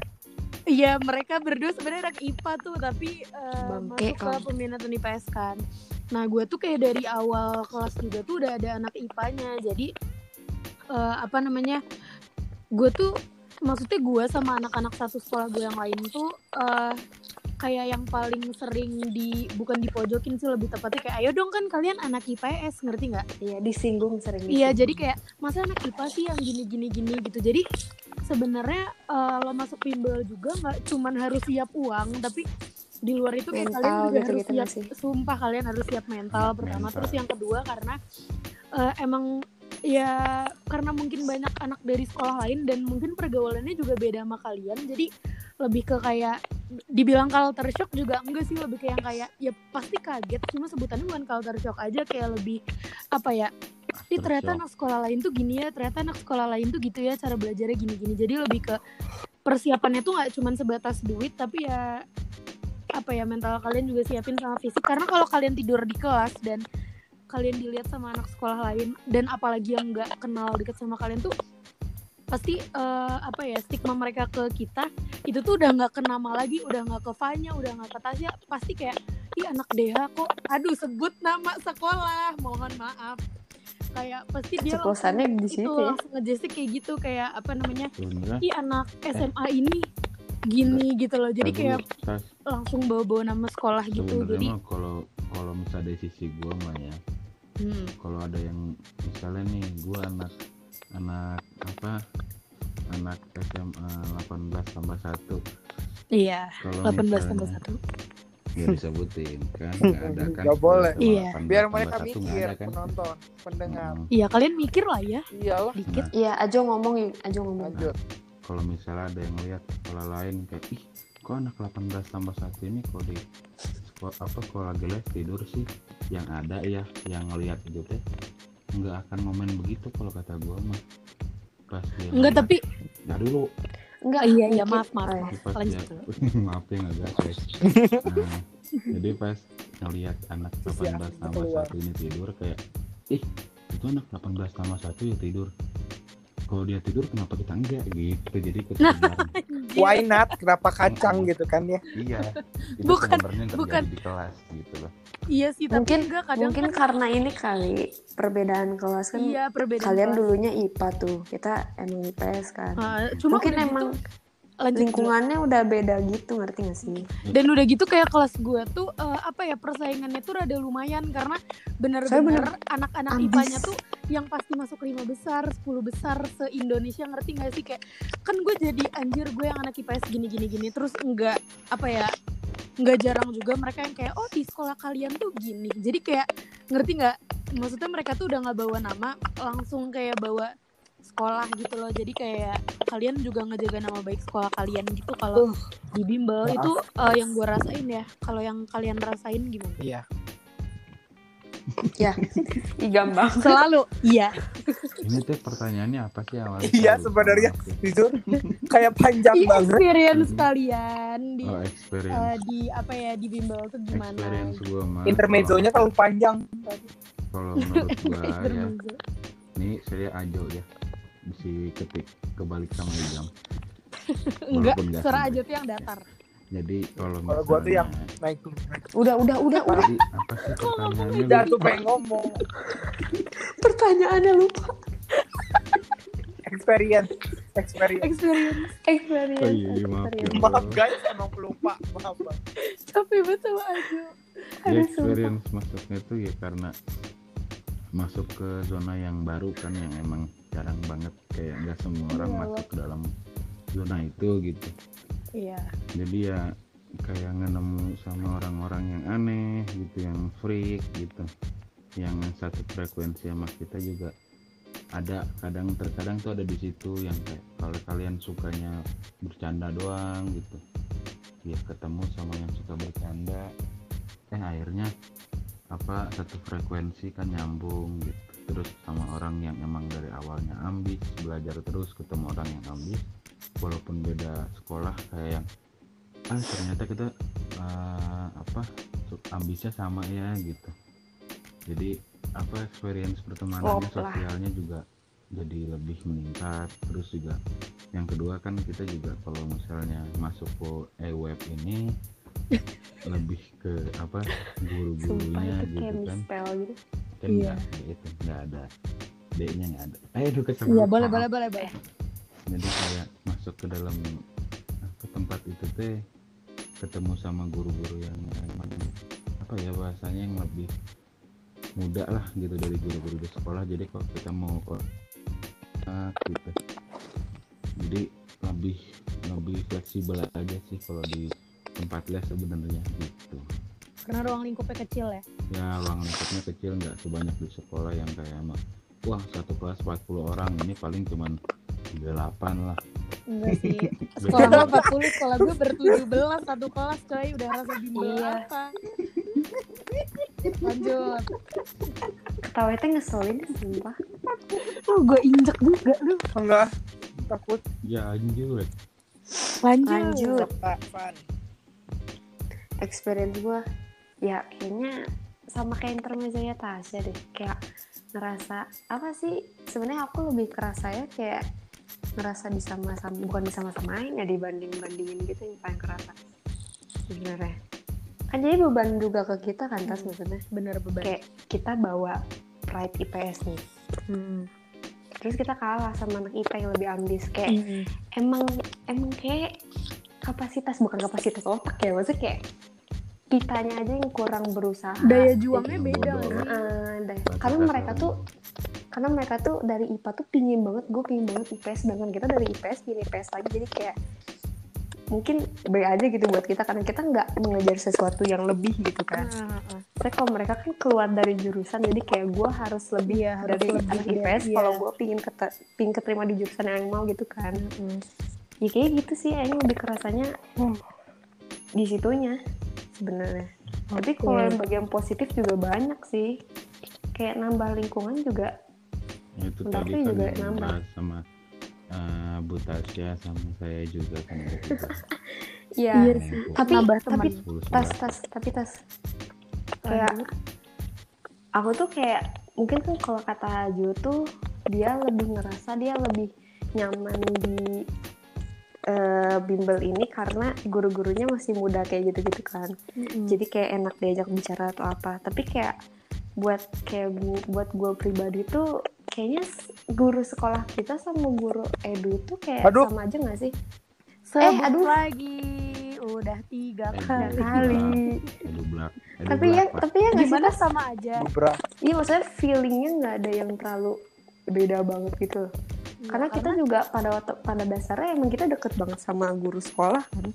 Speaker 2: Iya mereka berdua sebenarnya anak IPA tuh tapi uh,
Speaker 4: Bangke,
Speaker 2: masuk ke peminatan IPS kan. Nah gue tuh kayak dari awal kelas juga tuh udah ada anak IPA-nya jadi uh, apa namanya gue tuh maksudnya gue sama anak-anak satu sekolah gue yang lain tuh uh, kayak yang paling sering di bukan dipojokin sih lebih tepatnya kayak ayo dong kan kalian anak IPS ngerti nggak?
Speaker 4: Iya disinggung sering.
Speaker 2: Iya, jadi kayak masa anak IPA sih yang gini gini gini gitu. Jadi sebenarnya eh, lo masuk bimbel juga nggak cuman harus siap uang, tapi di luar itu kayak
Speaker 4: Mental
Speaker 2: kalian juga harus
Speaker 4: gitu-gitu
Speaker 2: siap. Sumpah kalian harus siap mental pertama.
Speaker 3: mental.
Speaker 2: Terus yang kedua karena eh, emang ya karena mungkin banyak anak dari sekolah lain dan mungkin pergaulannya juga beda sama kalian. Jadi lebih ke kayak dibilang culture shock juga enggak sih lebih kayak yang kayak ya pasti kaget cuma sebutannya bukan culture shock aja kayak lebih apa ya Ih, ternyata anak sekolah lain tuh gini ya ternyata anak sekolah lain tuh gitu ya cara belajarnya gini-gini jadi lebih ke persiapannya tuh nggak cuma sebatas duit tapi ya apa ya mental kalian juga siapin sama fisik karena kalau kalian tidur di kelas dan kalian dilihat sama anak sekolah lain dan apalagi yang nggak kenal deket sama kalian tuh pasti eh, apa ya stigma mereka ke kita itu tuh udah nggak ke nama lagi udah nggak ke Fanya udah nggak ke Tasya pasti kayak ih anak Deha kok. Aduh sebut nama sekolah mohon maaf. Kayak pasti dia
Speaker 4: Keceplosannya di
Speaker 2: itu
Speaker 4: situ ya.
Speaker 2: langsung ngejesik kayak gitu kayak apa namanya ih anak SMA ini gini gitu loh. Jadi kayak
Speaker 3: tas
Speaker 2: langsung bawa-bawa nama sekolah gitu. Jadi
Speaker 3: kalau kalau misalnya dari sisi gua mah ya
Speaker 2: hmm,
Speaker 3: kalau ada yang misalnya nih gua anak anak apa anak SMA 18 tambah satu.
Speaker 2: Iya
Speaker 3: kalau
Speaker 2: 18
Speaker 3: misalnya-
Speaker 2: tambah satu.
Speaker 3: ya disebutin kan? Nggak ada kan?
Speaker 1: Nggak boleh.
Speaker 2: Iya.
Speaker 3: 18
Speaker 1: biar mereka mikir
Speaker 3: ada kan?
Speaker 1: penonton pendengar.
Speaker 3: Mm.
Speaker 2: iya kalian mikir lah ya.
Speaker 1: Iyalah.
Speaker 2: Dikit.
Speaker 4: Iya, Ajo ngomong, Ajo ngomong.
Speaker 1: lanjut.
Speaker 3: Kalau misalnya ada yang lihat sekolah lain kayak ih kok anak 18 tambah satu ini kok di apa sekolah lagi les tidur sih. Yang ada ya yang ngelihat itu teh. Nggak akan ngomen begitu kalau kata gua mah. Pas dia
Speaker 2: enggak
Speaker 3: ngeliat-
Speaker 2: tapi
Speaker 3: nah dulu.
Speaker 4: Enggak,
Speaker 2: iya iya maaf maaf, maaf.
Speaker 3: pas
Speaker 2: lanjut
Speaker 3: dia maaf ya nggak guys nah, jadi pas ngelihat anak
Speaker 1: Terus
Speaker 3: 18
Speaker 1: ya,
Speaker 3: tambah
Speaker 1: keluar.
Speaker 3: satu ini tidur kayak ih itu anak 18 tambah satu ya tidur kalau dia tidur kenapa kita enggak gitu jadi
Speaker 2: Nah.
Speaker 1: why not kenapa kacang gitu kan ya
Speaker 3: iya itu
Speaker 2: Bukan- bukan.
Speaker 3: di kelas gitu loh
Speaker 2: iya sih tapi
Speaker 4: Mungkin-
Speaker 2: enggak kadang
Speaker 4: Mungkin
Speaker 2: kan
Speaker 4: karena ini kali perbedaan kelas kan
Speaker 2: iya perbedaan
Speaker 4: kalian
Speaker 2: kelas.
Speaker 4: dulunya IPA tuh, kita emang IPS kan.
Speaker 2: Ah, cuma
Speaker 4: Mungkin
Speaker 2: udah
Speaker 4: emang
Speaker 2: gitu, lanjut dulu.
Speaker 4: lingkungannya udah beda gitu, ngerti gak sih?
Speaker 2: dan udah gitu kayak kelas gue tuh eh, apa ya persaingannya tuh rada lumayan karena bener-bener
Speaker 4: bener
Speaker 2: anak-anak. IPA-nya tuh yang pasti masuk lima besar 10 besar se Indonesia ngerti gak sih kayak kan gue jadi anjir gue yang anak IPS gini gini gini terus enggak apa ya nggak jarang juga mereka yang kayak oh di sekolah kalian tuh gini jadi kayak ngerti nggak maksudnya mereka tuh udah nggak bawa nama langsung kayak bawa sekolah gitu loh. Jadi kayak kalian juga ngejaga nama baik sekolah kalian gitu kalau di bimbel.
Speaker 1: Maaf.
Speaker 2: itu eh, yang gue rasain ya. Kalau yang kalian rasain gimana?
Speaker 1: Iya.
Speaker 4: Ih, gampang.
Speaker 2: selalu. Iya.
Speaker 3: Ini tuh pertanyaannya apa sih awalnya
Speaker 1: Iya, sebenarnya. jujur. Kayak panjang
Speaker 2: Di
Speaker 1: banget.
Speaker 2: experience
Speaker 3: Mhm.
Speaker 2: kalian di
Speaker 3: oh
Speaker 2: eh,
Speaker 3: experience
Speaker 2: di apa ya di bimbel tuh gimana?
Speaker 3: Experience gua mah
Speaker 1: intermezzonya terlalu panjang.
Speaker 3: Kalau- menurut gua ya
Speaker 2: Intermezzo.
Speaker 3: ini saya ajo ya si ketik kebalik sama Igam
Speaker 2: enggak
Speaker 3: sampai.
Speaker 2: aja tuh yang datar
Speaker 3: jadi kalau
Speaker 1: Kalau gua tuh yang-
Speaker 3: misalnya-
Speaker 1: naik tuh naik.
Speaker 4: Udah, udah, udah, udah.
Speaker 3: Apa sih pertanyaannya?
Speaker 1: Udah tuh pengen ngomong
Speaker 4: Pertanyaannya lupa.
Speaker 1: experience experience
Speaker 2: experience
Speaker 4: Experience.
Speaker 3: Oh iya, iya, maaf ya.
Speaker 4: experience.
Speaker 1: maaf guys emang pelupa maaf Bang.
Speaker 2: banget sama aja
Speaker 3: Ya, experience masuknya tuh ya karena masuk ke zona yang baru kan yang emang jarang banget kayak nggak semua orang
Speaker 2: Iya,
Speaker 3: masuk ke dalam zona itu gitu.
Speaker 2: iya.
Speaker 3: Jadi ya kayak ngenemu sama orang-orang yang aneh gitu, yang freak gitu, yang satu frekuensi sama kita juga ada kadang terkadang tuh ada di situ yang kayak kalau kalian sukanya bercanda doang gitu. Ya ketemu sama yang suka bercanda eh akhirnya apa satu frekuensi kan nyambung gitu terus sama orang yang emang dari awalnya ambis belajar terus ketemu orang yang ambis. Walaupun beda sekolah kayak yang ah ternyata kita eh, apa ambisnya sama ya gitu. Jadi apa experience pertemanannya sosialnya juga jadi lebih meningkat. Terus juga yang kedua kan kita juga kalau misalnya masuk ke e-web ini lebih ke apa guru-gurunya gitu kan
Speaker 4: gitu.
Speaker 3: kan
Speaker 2: Iya.
Speaker 3: nggak itu nggak ada D-nya nggak ada eh aduh kesel
Speaker 2: Iya boleh boleh boleh boleh.
Speaker 3: jadi kayak masuk ke dalam apa, tempat itu teh ketemu sama guru-guru yang emang apa ya bahasanya yang lebih muda lah gitu dari guru-guru di sekolah jadi kalau kita mau ke ah, gitu jadi lebih lebih fleksibel aja sih kalau di tempat les sebenarnya gitu
Speaker 2: Karena ruang lingkupnya kecil ya.
Speaker 3: ya ruang lingkupnya kecil nggak sebanyak di sekolah yang kayak emang wah satu kelas 40 orang ini paling cuman 38 lah
Speaker 2: Enggak sih. Sekolah gue 40, sekolah gue ber-17 satu kelas coy. Udah rasa bimbel
Speaker 4: Iya.
Speaker 2: apa. Lanjut.
Speaker 4: Ketawa itu ngeselin sumpah.
Speaker 2: Lu gue injek juga lu.
Speaker 1: Enggak. Takut.
Speaker 3: ya anjir
Speaker 2: Lanjut.
Speaker 4: Lanjut.
Speaker 1: Pak Fan.
Speaker 4: Experience gue ya kayaknya sama kayak intermezzonya Tasya deh. Kayak ngerasa apa sih sebenarnya aku lebih kerasa ya kayak ngerasa disama-sama bukan disama-samain ya dibanding bandingin gitu yang paling kerasa. Sebenarnya. Kan jadi beban juga ke kita kan tas maksudnya.
Speaker 2: Bener beban.
Speaker 4: kayak kita bawa pride IPS nih.
Speaker 2: Hmm.
Speaker 4: terus kita kalah sama anak IPA yang lebih ambis. Kayak
Speaker 2: Mm-mm.
Speaker 4: emang emang kayak kapasitas bukan kapasitas otak ya maksudnya kayak kitanya aja yang kurang berusaha
Speaker 2: Daya juangnya
Speaker 3: Yang
Speaker 2: beda
Speaker 4: deh.
Speaker 3: Batas
Speaker 4: karena mereka tuh karena mereka tuh dari IPA tuh pingin banget gue pingin banget IPS sedangkan kita dari IPS pingin IPS lagi jadi kayak mungkin B aja gitu buat kita karena kita nggak mengejar sesuatu yang lebih gitu kan
Speaker 2: Ah, ah, ah.
Speaker 4: tapi kalau mereka kan keluar dari jurusan jadi kayak gue harus lebih
Speaker 2: Iya, harus
Speaker 4: dari
Speaker 2: lebih
Speaker 4: anak IPS
Speaker 2: iya.
Speaker 4: kalau gue pingin kete, pingin keterima di jurusan yang mau gitu kan
Speaker 2: Mm-mm.
Speaker 4: Ya kayak gitu sih ini lebih kerasanya di situnya sebenarnya tapi kalau yang bagian positif juga banyak sih kayak nambah lingkungan juga
Speaker 3: itu
Speaker 4: Bentar,
Speaker 3: tadi
Speaker 4: saya
Speaker 3: kan
Speaker 4: juga nambah.
Speaker 3: sama eh, Bu Tasya sama saya juga kan gitu.
Speaker 4: ya
Speaker 2: Iya sih.
Speaker 4: tapi
Speaker 2: Nambah
Speaker 4: tapi
Speaker 2: teman.
Speaker 3: 10,
Speaker 4: tas
Speaker 3: 11.
Speaker 4: tas tapi tas kayak aku tuh kayak mungkin kan kalau kata Jo tuh dia lebih ngerasa dia lebih nyaman di eh, bimbel ini karena guru-gurunya masih muda kayak gitu-gitu kan
Speaker 2: Mm-mm.
Speaker 4: jadi kayak enak diajak bicara atau apa tapi kayak buat kayak bu- buat gue pribadi tuh kayaknya guru sekolah kita sama guru edu tuh kayak
Speaker 1: Aduh.
Speaker 4: sama aja gak sih
Speaker 2: Sebut
Speaker 4: Eh, aduh.
Speaker 2: lagi udah tiga
Speaker 3: Eh,
Speaker 2: kali.
Speaker 4: kali.
Speaker 3: Edu Black. Edu
Speaker 4: tapi ya
Speaker 3: Pak.
Speaker 4: tapi ya nggak sih
Speaker 2: Gimana sama aja?
Speaker 4: Iya maksudnya feelingnya nggak ada yang terlalu beda banget gitu
Speaker 2: Iya,
Speaker 4: karena kita juga pada waktu- pada dasarnya emang kita deket banget sama guru sekolah kan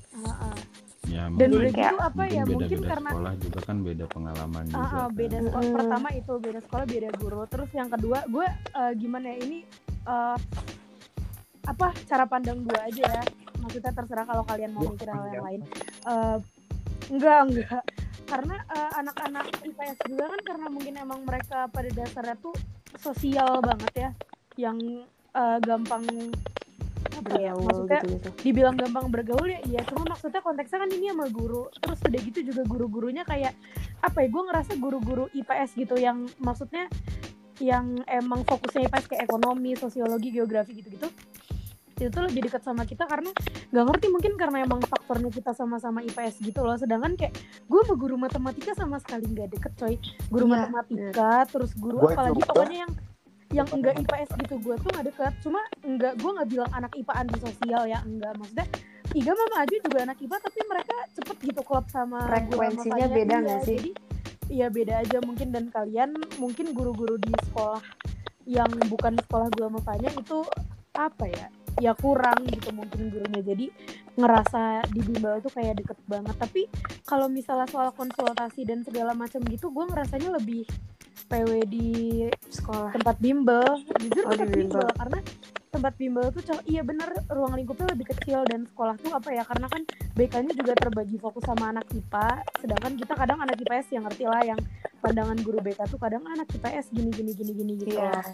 Speaker 3: ya,
Speaker 2: Dan
Speaker 3: mungkin-
Speaker 4: kayak
Speaker 2: gitu apa ya mungkin
Speaker 3: beda-beda
Speaker 2: karena
Speaker 3: sekolah juga kan beda pengalaman juga
Speaker 2: Ah, ah,
Speaker 3: kan.
Speaker 2: beda sekolah.
Speaker 4: Mm-mm.
Speaker 2: Pertama itu beda sekolah, beda guru. Terus yang kedua, gue eh, gimana ya ini eh, apa cara pandang gue aja ya. Maksudnya terserah kalau kalian mau mikir hal yang lain. Eh, enggak, enggak. Karena eh, anak-anak IPS juga kan karena mungkin emang mereka pada dasarnya tuh sosial banget ya, yang eh, gampang apa ya?
Speaker 4: bergaul
Speaker 2: Maksudnya
Speaker 4: gitu gitu
Speaker 2: dibilang gampang bergaul ya iya. Cuma maksudnya konteksnya kan ini sama guru. Terus udah gitu juga guru-gurunya kayak apa ya gue ngerasa guru-guru IPS gitu yang maksudnya yang emang fokusnya IPS kayak ekonomi sosiologi geografi gitu-gitu itu tuh lebih dekat sama kita karena nggak ngerti mungkin karena emang faktornya kita sama-sama IPS gitu loh. Sedangkan kayak gue sama guru matematika sama sekali nggak deket coy. Guru
Speaker 4: Iya,
Speaker 2: matematika terus guru
Speaker 1: Gua
Speaker 2: apalagi
Speaker 1: juga.
Speaker 2: pokoknya yang yang enggak IPS gitu gue tuh nggak deket. Cuma enggak gue nggak bilang anak IPA anti sosial ya enggak maksudnya Iga mama aja juga anak IPA tapi mereka cepet gitu klop sama sama
Speaker 4: Frekuensinya
Speaker 2: Fanya.
Speaker 4: beda nggak sih?
Speaker 2: jadi iya beda aja mungkin. Dan kalian mungkin guru-guru di sekolah yang bukan sekolah gue sama Fanya itu apa ya ya kurang gitu mungkin gurunya. Jadi ngerasa di bimbel tuh kayak deket banget. Tapi kalau misalnya soal konsultasi dan segala macam gitu gue ngerasanya lebih PW di
Speaker 4: sekolah
Speaker 2: tempat bimbel jujur
Speaker 4: Oh, di
Speaker 2: tempat
Speaker 4: bimbel.
Speaker 2: bimbel karena tempat bimbel tuh iya bener ruang lingkupnya lebih kecil dan sekolah tuh apa ya karena kan BK-nya juga terbagi fokus sama anak IPA sedangkan kita kadang anak IPS yang ngerti lah yang pandangan guru BK tuh kadang anak IPS gini gini gini gini gitu
Speaker 4: Iya.
Speaker 2: loh.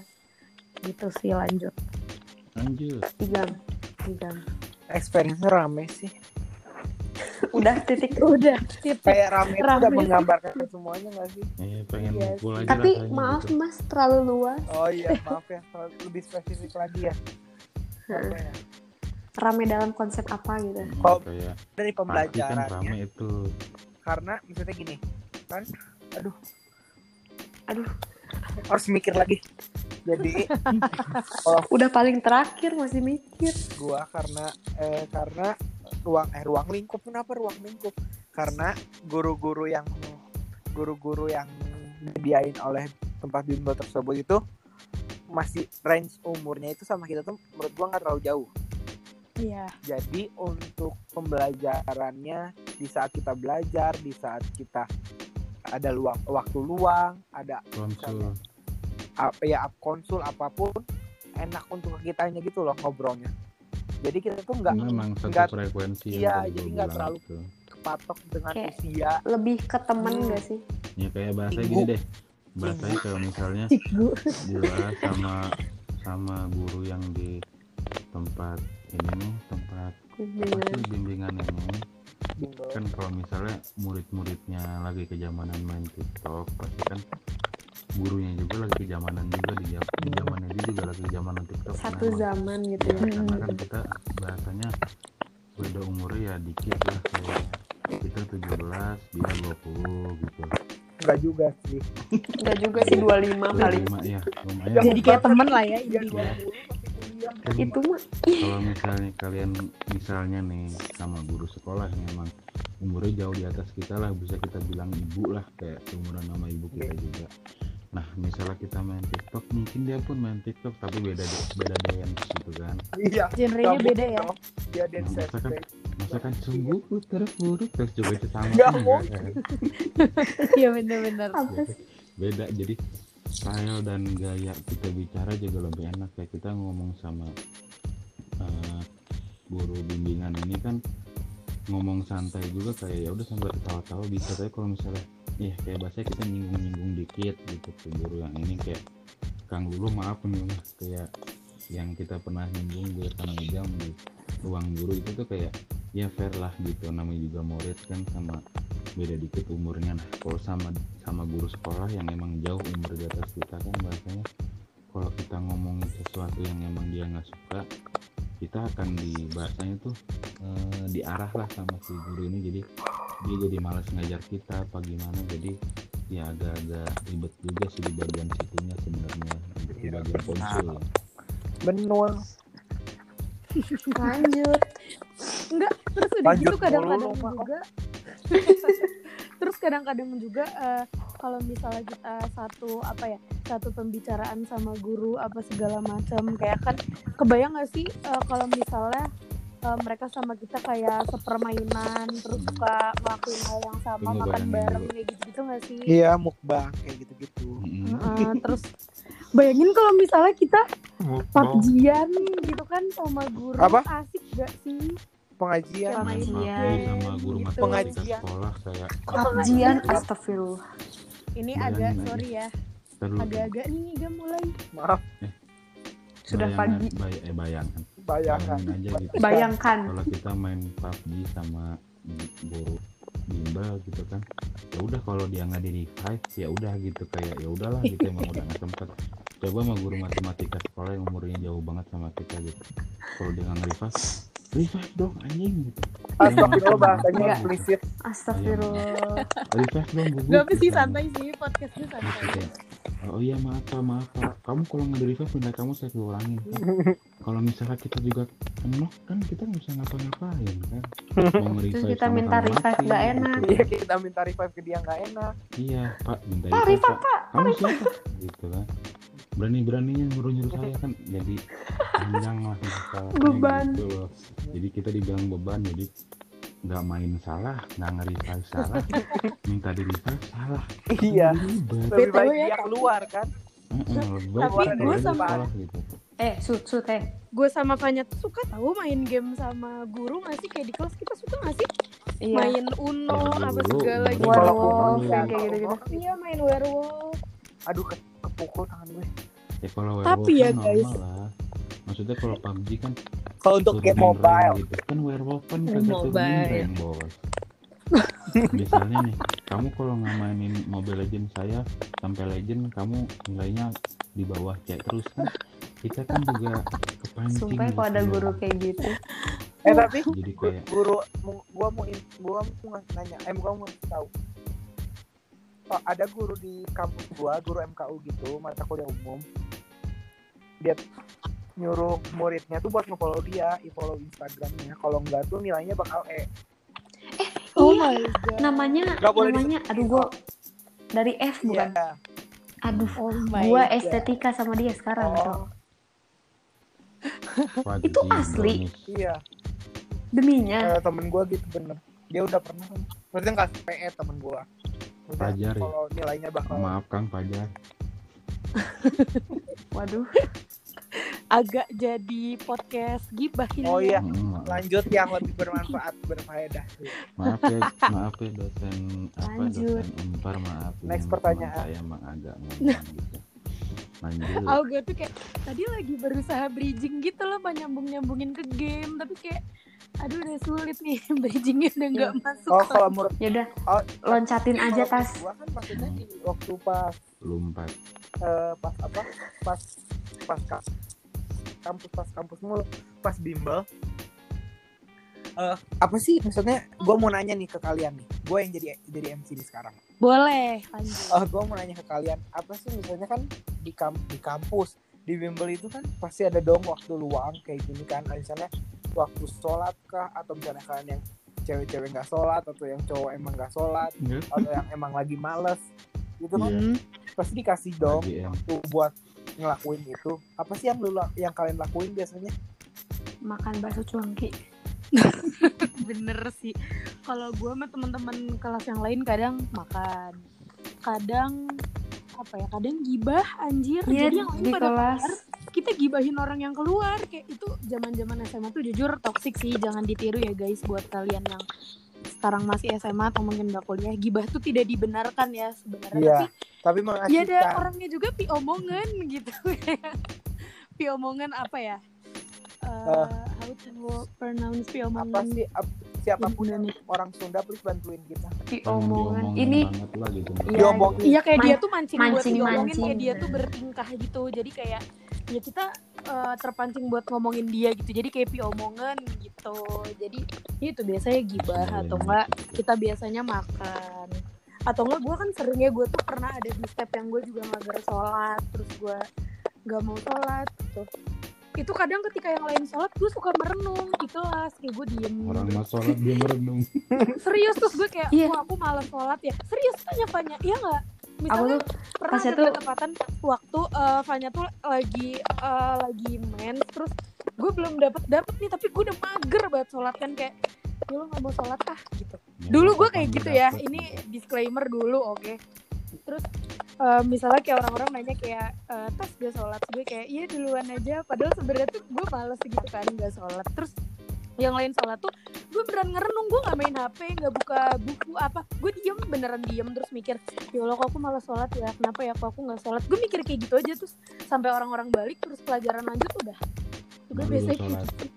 Speaker 2: gitu sih lanjut
Speaker 3: lanjut
Speaker 4: tigang tigang
Speaker 1: Experience rame sih.
Speaker 4: Udah titik.
Speaker 2: Udah, titik.
Speaker 1: kayak rame udah menggambarkan semuanya nggak sih?
Speaker 3: Eh, pengen
Speaker 2: Iya
Speaker 3: mukul aja
Speaker 4: tapi
Speaker 3: rasanya
Speaker 4: maaf
Speaker 3: gitu.
Speaker 4: mas terlalu luas.
Speaker 1: Oh iya maaf ya terlalu lebih spesifik lagi ya. Ya?
Speaker 4: rame dalam konsep apa gitu?
Speaker 3: Hmm,
Speaker 1: Kalau
Speaker 3: kayak
Speaker 1: dari
Speaker 3: pasti kan
Speaker 1: pembelajarannya.
Speaker 3: rame itu.
Speaker 1: Karena misalnya gini kan aduh.
Speaker 4: Aduh.
Speaker 1: harus mikir lagi. Jadi
Speaker 4: udah paling terakhir masih mikir.
Speaker 1: Gua karena eh karena ruang eh ruang lingkup. Kenapa ruang lingkup? Karena guru-guru yang guru-guru yang dibiayain oleh tempat bimbel tersebut itu masih range umurnya itu sama kita tuh menurut gua nggak terlalu jauh.
Speaker 2: Iya.
Speaker 1: jadi untuk pembelajarannya di saat kita belajar di saat kita ada luang waktu luang ada
Speaker 3: konsul.
Speaker 1: apa ya konsul apa pun enak untuk kitanya gitu loh ngobrolnya jadi kita tuh nggak
Speaker 3: memang satu
Speaker 1: nggak
Speaker 3: frekuensi
Speaker 1: iya, jadi nggak terlalu-
Speaker 3: itu.
Speaker 1: kepatok dengan
Speaker 4: Kayak-
Speaker 1: usia.
Speaker 4: lebih ke temen
Speaker 1: Hmm.
Speaker 4: gak sih?
Speaker 3: Ya kayak bahasa gini deh. Bahasanya kalau misalnya gua sama sama guru yang di tempat ini nih tempat
Speaker 4: Bimbingan.
Speaker 3: bimbingan ini. Kan kalau misalnya murid-muridnya lagi kejamanan main TikTok pasti kan gurunya juga lagi kejamanan juga di di zamannya dia juga lagi kejamanan TikTok
Speaker 4: satu
Speaker 3: memang.
Speaker 4: zaman gitu
Speaker 3: Ya,
Speaker 4: ya
Speaker 3: karena kan kita bahasanya beda umurnya ya dikit lah kayak kita 17 dia 20 gitu.
Speaker 1: Nggak juga sih.
Speaker 4: Enggak juga sih 25 kali
Speaker 3: 25 ya lumayan.
Speaker 2: Jadi kayak temen lah ya
Speaker 1: Iya,
Speaker 2: intinya.
Speaker 1: 20 masih kuliah.
Speaker 3: Kan
Speaker 4: itu mah.
Speaker 3: kalau misalnya kalian misalnya nih sama guru sekolah yang emang umurnya jauh di atas kita lah bisa kita bilang ibu lah kayak seumuran nama ibu kita juga nah misalnya kita main TikTok mungkin dia pun main TikTok tapi beda beda dance gitu kan
Speaker 1: iya
Speaker 2: Genrenya beda ya.
Speaker 1: dia dance
Speaker 3: Nah, misalkan-
Speaker 1: back.
Speaker 3: masa kan sungguh terpuruk terus juga itu sama
Speaker 1: Nggak
Speaker 3: enggak
Speaker 1: mungkin.
Speaker 3: kan
Speaker 2: Iya bener-bener.
Speaker 4: apa sih
Speaker 3: beda jadi style dan gaya kita bicara juga lebih enak kayak kita ngomong sama eh, guru bimbingan ini kan ngomong santai juga kayak ya udah sambil ketawa-tawa bisa tapi kalau misalnya ya kayak bahasa kita nyinggung-nyinggung dikit gitu ke guru yang ini kayak Kang Lulu maaf nih kayak yang kita pernah nyinggung gue sama Ijam di ruang guru itu tuh kayak ya fair lah gitu. Namanya juga murid kan sama beda dikit umurnya. Nah kalau sama sama guru sekolah yang emang jauh umur di atas kita kan bahasanya kalau kita ngomongin sesuatu yang emang dia nggak suka kita akan di bahasanya tuh eh, diarah lah sama si guru ini. Jadi dia jadi malas ngajar kita apa gimana jadi ya agak-agak ribet juga sih di bagian situnya sebenarnya. Untuk di
Speaker 1: Iya,
Speaker 3: bagian
Speaker 1: benar.
Speaker 3: konsul. Ya.
Speaker 1: benul
Speaker 4: lanjut.
Speaker 2: Enggak, terus udah
Speaker 1: Lanjut.
Speaker 2: gitu kadang-kadang juga. Terus kadang-kadang juga eh, kalau misalnya kita satu apa ya satu pembicaraan sama guru apa segala macam kayak kan kebayang gak sih eh, kalau misalnya eh, mereka sama kita kayak sepermainan terus suka ngelakuin hal yang sama
Speaker 3: Tunggu
Speaker 2: makan
Speaker 3: bayangin
Speaker 2: bareng kayak gitu gitu gak sih
Speaker 1: iya mukbang kayak gitu-gitu.
Speaker 2: Heeh, terus bayangin kalau misalnya kita PUBG-an gitu kan sama guru
Speaker 1: Apa?
Speaker 2: asik gak sih
Speaker 1: pengajian
Speaker 2: Sama
Speaker 4: Pengajian.
Speaker 3: Sama guru
Speaker 2: Gitu.
Speaker 1: Pengajian.
Speaker 3: sekolah kayak
Speaker 4: kajian astagfirullah
Speaker 2: ini
Speaker 3: Bayangin
Speaker 2: agak
Speaker 3: aja.
Speaker 2: sorry ya agak-agak nih gak mulai
Speaker 1: maaf
Speaker 4: Sudah
Speaker 3: bayangan-
Speaker 4: pagi.
Speaker 3: bay- eh, bayangkan
Speaker 1: bayangkan
Speaker 3: aja gitu.
Speaker 4: Bayangkan
Speaker 3: kalau kita main PUBG sama guru bimbel gitu kan ya udah kalau dia nggak di revive ya udah gitu. Kayak ya udahlah gitu emang udah nggak sempet. Coba sama guru matematika sekolah yang umurnya jauh banget sama kita gitu. Kalau dia nggak nge-revive revive dong anjing gitu.
Speaker 1: Astagfirullah bahasanya eksplisit
Speaker 4: astagfirullah.
Speaker 3: revive dong
Speaker 2: apa sih
Speaker 3: gitu.
Speaker 2: santai sih podcastnya
Speaker 3: Gitu
Speaker 2: santai.
Speaker 3: Kayak, oh iya maaf pak maaf pak kamu kalau nggak di revive pindah kamu saya kurangin Pak. kalau misalnya kita juga kenok kan kita nggak bisa ngapa-ngapain kan mau
Speaker 4: Terus kita minta revive nggak enak.
Speaker 1: iya kita minta revive ke dia nggak enak
Speaker 3: Iya, Pak, minta
Speaker 4: Pak,
Speaker 3: revive,
Speaker 4: revive,
Speaker 3: Pak. Kamu siapa? Gitu kan. Berani-beraninya nyuruh-nyuruh saya kan jadi panjang lah
Speaker 4: Beban.
Speaker 3: gitu loh. Jadi kita dibilang beban, jadi nggak main salah, nggak nge-revive salah, minta di revive salah.
Speaker 1: iya.
Speaker 3: Kan
Speaker 1: lebih baik
Speaker 2: ya,
Speaker 1: dia keluar kan?
Speaker 2: Tapi
Speaker 1: gue
Speaker 2: sama-
Speaker 3: gitu.
Speaker 4: eh sud sud eh
Speaker 2: gue sama Fanya tuh suka tahu main game sama guru gak sih? Kayak di kelas kita suka gak sih?
Speaker 4: Iya.
Speaker 2: Main Uno
Speaker 3: Eh,
Speaker 2: apa segala gitu.
Speaker 1: Kalau
Speaker 4: werewolf
Speaker 1: ya,
Speaker 4: kayak gitu gitu
Speaker 2: iya main werewolf.
Speaker 1: Aduh ke kepukul tangan gue.
Speaker 3: Ya kalau
Speaker 2: Tapi ya,
Speaker 3: kan
Speaker 2: guys.
Speaker 3: normal lah. Maksudnya kalau PUBG kan
Speaker 1: Kalau untuk game mobile,
Speaker 3: gitu kan werewolf kan kagak
Speaker 2: mobile.
Speaker 3: misalnya nih kamu kalau nggak mainin mobile legend saya sampai legend kamu nilainya di bawah kayak terus kan kita kan juga kepancing
Speaker 4: Sumpah kalau ada
Speaker 3: gitu.
Speaker 4: guru kayak gitu.
Speaker 1: eh tapi
Speaker 3: jadi kayak
Speaker 1: guru gua mau gua mau nanya eh gua mau tahu oh, ada guru di kampus gua guru MKU gitu mata kuliah umum dia nyuruh muridnya tuh buat nge-follow dia i-follow Instagramnya kalau enggak tuh nilainya bakal E
Speaker 2: Oh
Speaker 4: Iya,
Speaker 2: my god.
Speaker 4: namanya
Speaker 1: Nggak boleh
Speaker 4: namanya aduh gua dari F bukan.
Speaker 1: Iya.
Speaker 4: Aduh,
Speaker 2: Oh my
Speaker 4: gua
Speaker 2: god.
Speaker 4: estetika sama dia sekarang.
Speaker 1: Oh
Speaker 3: wah,
Speaker 4: Itu asli.
Speaker 1: iya
Speaker 4: Deminya.
Speaker 1: Eh, temen gua gitu bener dia udah pernah kan maksudnya nggak PE temen gua Maksudnya
Speaker 3: Pajar ya?
Speaker 1: kalau nilainya bakal
Speaker 3: maaf kang pajar
Speaker 4: Waduh.
Speaker 2: Agak jadi podcast gibah ini.
Speaker 1: oh iya
Speaker 3: Mm, maaf.
Speaker 1: lanjut yang lebih bermanfaat berfaedah
Speaker 3: maaf ya maaf ya dosen apa
Speaker 4: Lanjut.
Speaker 3: dosen unpar maaf
Speaker 1: Next
Speaker 3: ini emang
Speaker 1: pertanyaan.
Speaker 3: saya emang agak ngomong gitu lanjut
Speaker 2: Oh gue tuh kayak tadi lagi berusaha bridging gitu loh, mau nyambung nyambungin ke game, tapi kayak aduh udah sulit nih. Bridgingnya udah nggak masuk.
Speaker 1: oh kalau menurut
Speaker 4: Ya udah,
Speaker 1: Oh,
Speaker 4: loncatin aja tas.
Speaker 1: gua kan maksudnya di waktu pas
Speaker 3: lompat.
Speaker 1: eh, pas apa? Pas pas ka- kampus pas kampus mulu pas bimbel. Eh apa sih maksudnya? Gue mau nanya nih ke kalian nih. Gue yang jadi jadi MC di sekarang.
Speaker 2: Boleh lanjut.
Speaker 1: eh gue mau nanya ke kalian. Apa sih misalnya kan di kam di kampus di bimbel itu kan pasti ada dong waktu luang kayak gini kan. Misalnya waktu sholat kah atau misalnya kalian yang cewek-cewek nggak sholat atau yang cowok emang nggak sholat atau yang emang lagi males gitu kan.
Speaker 2: Hmm.
Speaker 1: pasti dikasih dong tuh buat ngelakuin itu apa sih yang lu yang kalian lakuin biasanya
Speaker 4: Makan bakso cuangki.
Speaker 2: Bener sih. Kalau gue sama teman-teman kelas yang lain kadang makan, kadang apa ya, kadang gibah anjir.
Speaker 4: Iya,
Speaker 2: Jadi yang lain
Speaker 4: di
Speaker 2: pada
Speaker 4: kelas.
Speaker 2: keluar, kita gibahin orang yang keluar. Kayak itu zaman-zaman SMA tuh jujur toksik sih, jangan ditiru ya guys buat kalian yang sekarang masih SMA atau mungkin udah kuliah. Gibah tuh tidak dibenarkan ya sebenarnya
Speaker 1: Iya,
Speaker 2: tapi
Speaker 1: tapi
Speaker 2: ya ada orangnya juga pi omongan gitu pi omongan apa ya? Uh, how to pronounce pi
Speaker 1: apa
Speaker 2: omongan
Speaker 1: sih ap- siapa pun
Speaker 2: yang
Speaker 1: orang Sunda please bantuin kita
Speaker 4: Di omongan. Ini
Speaker 3: lah gitu
Speaker 4: Iya,
Speaker 1: diomongin
Speaker 2: Iya kayak
Speaker 4: Man-
Speaker 2: dia tuh mancing, buat diomongin
Speaker 4: mancing.
Speaker 2: kayak dia tuh bertingkah gitu. Jadi kayak ya kita uh, terpancing buat ngomongin dia gitu. Jadi kayak pi omongan gitu. Jadi itu biasanya gibah
Speaker 3: Iya,
Speaker 2: atau
Speaker 3: iya,
Speaker 2: enggak kita biasanya makan. Atau enggak gue kan seringnya gue tuh pernah ada di step yang gue juga mager sholat terus gue nggak mau sholat gitu. Itu kadang ketika yang lain sholat gue suka merenung di kelas. Kayak gue diem.
Speaker 3: Orang mau sholat dia merenung.
Speaker 2: Serius terus gue kayak
Speaker 4: Iya.
Speaker 2: wah aku malas sholat ya. Serius tanya Fanya iya nggak?
Speaker 4: Aku
Speaker 2: misalnya
Speaker 4: tuh?
Speaker 2: pernah ada
Speaker 4: tuh-
Speaker 2: ketepatan waktu eh, Fanya tuh lagi eh, lagi mens terus gue belum dapet dapet nih tapi gue udah mager banget sholat kan kayak ya lo nggak mau sholat ah gitu.
Speaker 3: Ya,
Speaker 2: dulu gue kayak gitu
Speaker 3: dapet
Speaker 2: ya.
Speaker 3: gitu.
Speaker 2: ini disclaimer dulu oke terus eh, misalnya kayak orang-orang nanya kayak eh, tas gak sholat? Gue kayak iya duluan aja. Padahal sebenarnya tuh gue males gitu kan gak sholat. Terus yang lain sholat tuh gue beneran ngerenung gue nggak main hp nggak buka buku apa. Gue diem beneran diem terus mikir ya Allah kok aku malas sholat ya? Kenapa ya kok aku nggak sholat? Gue mikir kayak gitu aja terus sampai orang-orang balik terus pelajaran lanjut udah. Gue
Speaker 3: lu
Speaker 2: biasanya gitu.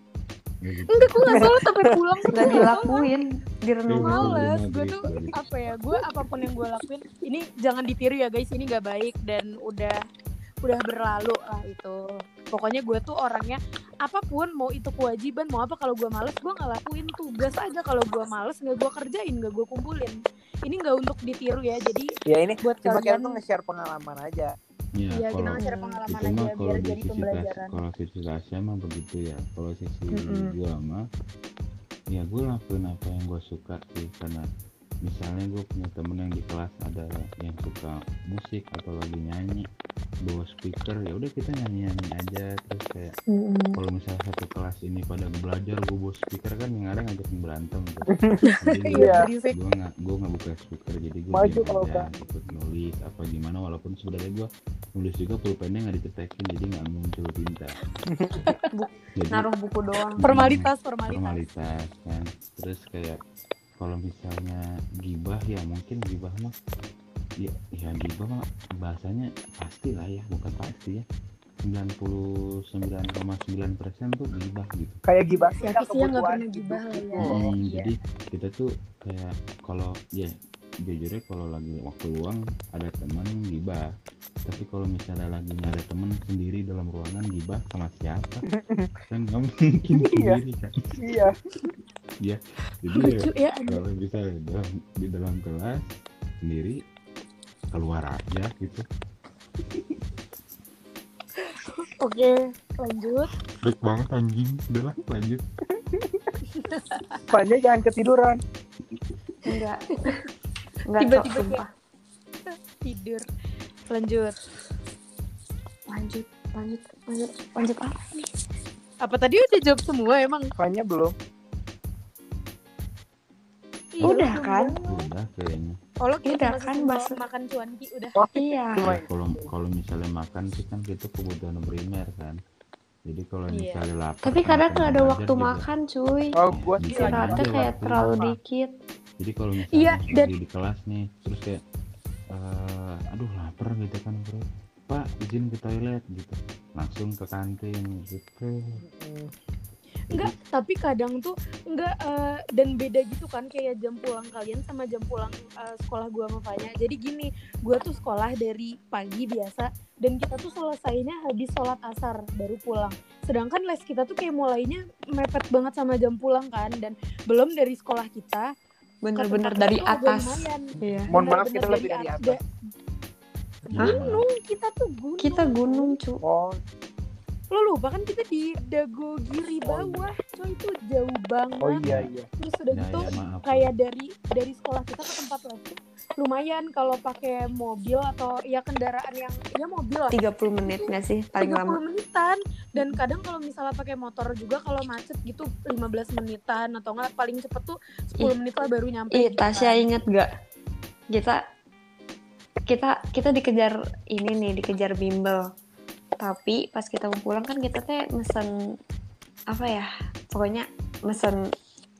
Speaker 3: Gitu.
Speaker 2: enggak gue nggak sholat sampai pulang tuh
Speaker 4: nggak dilakuin, direnung
Speaker 3: Iya,
Speaker 4: males.
Speaker 2: males
Speaker 3: Bener,
Speaker 2: gue tuh apa ya gue apa pun yang gue lakuin ini jangan ditiru ya guys. Ini nggak baik dan udah udah berlalu lah itu. Pokoknya gue tuh orangnya apa pun mau itu kewajiban mau apa kalau gue males gue nggak lakuin. Tugas aja kalau gue males nggak gue kerjain nggak gue kumpulin. Ini nggak untuk ditiru ya jadi
Speaker 1: ya ini
Speaker 2: buat
Speaker 1: cuma
Speaker 2: kalian
Speaker 1: tuh nge-share pengalaman aja
Speaker 3: Iya,
Speaker 2: ya kita
Speaker 3: kalau-
Speaker 2: nge-share
Speaker 4: Hmm.
Speaker 2: pengalaman
Speaker 3: itu
Speaker 2: aja
Speaker 3: mah
Speaker 2: biar jadi
Speaker 3: sisi
Speaker 2: pembelajaran
Speaker 3: kalau sisi Tasya mah begitu ya kalau sisi
Speaker 4: Mm-mm.
Speaker 3: gua mah ya gue lakuin apa yang gue suka sih karena misalnya gue punya temen yang di kelas ada yang suka musik atau lagi nyanyi bawa speaker ya udah kita nyanyi nyanyi aja. Terus kayak kalau misalnya satu kelas ini pada belajar gue bawa speaker kan yang ada ngajakin berantem gitu. jadi gue
Speaker 2: iya.
Speaker 3: gue nggak gue nggak buka speaker jadi gue
Speaker 1: Maju kalau
Speaker 3: aja ikut nulis apa gimana walaupun sebenarnya gue nulis juga pulpennya nggak ditetekin jadi nggak muncul tinta. Jadi
Speaker 4: Naruh buku doang.
Speaker 2: formalitas formalitas.
Speaker 3: Formalitas kan. Terus kayak kalau misalnya gibah ya mungkin gibah mah ya, ya gibah mah bahasanya pasti lah ya bukan pasti ya 99,9 persen tuh gibah gitu
Speaker 1: kayak gibah
Speaker 2: Siapa sih yang nggak pernah gibah lah ya?
Speaker 1: hidup.
Speaker 3: Hmm,
Speaker 2: iya.
Speaker 3: jadi kita tuh kayak kalau ya jujurnya kalau lagi waktu luang ada teman gibah. Tapi kalau misalnya lagi nggak ada teman sendiri dalam ruangan gibah sama siapa? Kan nggak mungkin
Speaker 1: Iya.
Speaker 3: sendiri kan?
Speaker 1: Iya.
Speaker 3: Jadi ya,
Speaker 2: Lucu ya.
Speaker 3: kalau bisa dalam, di dalam kelas sendiri keluar aja gitu.
Speaker 2: Oke, lanjut.
Speaker 3: Baik banget anjing. Udahlah lanjut.
Speaker 1: Fanya jangan ketiduran.
Speaker 4: Enggak. Enggak
Speaker 2: Tiba-tiba
Speaker 4: sumpah.
Speaker 2: Tidur. Lanjut.
Speaker 4: Lanjut, lanjut, lanjut, lanjut apa nih?
Speaker 2: Apa tadi udah jawab semua emang?
Speaker 1: Fanya belum
Speaker 2: Iya,
Speaker 4: Udah kan?
Speaker 3: udah kayaknya
Speaker 2: lo kita
Speaker 4: Udah kan, bahas-
Speaker 2: makan cuanki udah.
Speaker 1: oh
Speaker 4: Iya.
Speaker 1: Cuma-
Speaker 3: Ya, kalau kalau misalnya makan sih kan itu kebutuhan primer kan jadi kalau
Speaker 2: Iya.
Speaker 3: misalnya lapar
Speaker 4: Tapi kadang nggak ada waktu
Speaker 3: juga.
Speaker 4: makan, cuy.
Speaker 1: oh gua sih
Speaker 4: kayak terlalu dikit.
Speaker 3: Jadi kalau misalnya
Speaker 2: Iya,
Speaker 3: lagi
Speaker 2: dan-
Speaker 3: di kelas nih terus kayak eh, aduh lapar gitu kan bro pak izin ke toilet gitu langsung ke kantin gitu
Speaker 2: Enggak, tapi kadang tuh enggak eh, dan beda gitu kan kayak jam pulang kalian sama jam pulang eh, sekolah gua sama Fanya. Jadi gini, gua tuh sekolah dari pagi biasa dan kita tuh selesainya habis sholat asar baru pulang. Sedangkan les kita tuh kayak mulainya mepet banget sama jam pulang kan dan belum dari sekolah kita
Speaker 4: Bener-bener dari atas. Iya.
Speaker 1: mohon maaf kita lebih dari
Speaker 2: at-
Speaker 1: atas?
Speaker 2: Gunung, kita tuh gunung.
Speaker 4: Kita gunung, cu.
Speaker 1: oh
Speaker 2: Lo lupa kan kita di Dago Giri bawah, coy itu jauh banget.
Speaker 1: oh iya iya
Speaker 2: Terus udah
Speaker 3: ya,
Speaker 2: gitu
Speaker 3: ya maaf
Speaker 2: kayak dari dari sekolah kita ke tempat les tuh lumayan kalau pakai mobil atau ya kendaraan yang ya mobil lah
Speaker 4: 30 menit nggak sih paling
Speaker 2: 30
Speaker 4: lama?
Speaker 2: menitan dan kadang kalau misalnya pakai motor juga kalau macet gitu 15 menitan atau enggak paling cepet tuh 10
Speaker 4: Ih.
Speaker 2: menit lah baru nyampe gitu
Speaker 4: Tasya
Speaker 2: kan.
Speaker 4: inget gak? Kita kita kita dikejar ini nih, dikejar bimbel. Tapi pas kita mau pulang kan kita teh mesen apa ya? Pokoknya mesen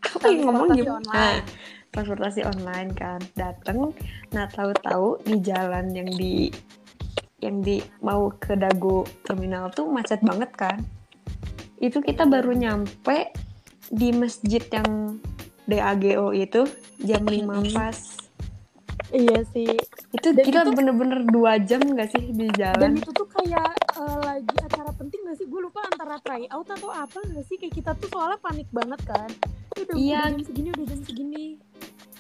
Speaker 4: apa yang ngomong gitu? Nah, transportasi online kan. Dateng, nah tahu-tahu di jalan yang di yang di mau ke Dago terminal tuh macet banget kan. Itu kita baru nyampe di masjid yang DAGO itu jam 5 pas.
Speaker 2: Iya sih.
Speaker 4: Itu
Speaker 2: Dan
Speaker 4: kita bener-bener dua jam gak sih di
Speaker 2: dan
Speaker 4: jalan
Speaker 2: itu tuh kayak eh, lagi acara penting gak sih? Gue lupa antara try out atau apa gak sih? Kayak kita tuh soalnya panik banget kan. Udah,
Speaker 4: Iya.
Speaker 2: udah jam segini udah jam segini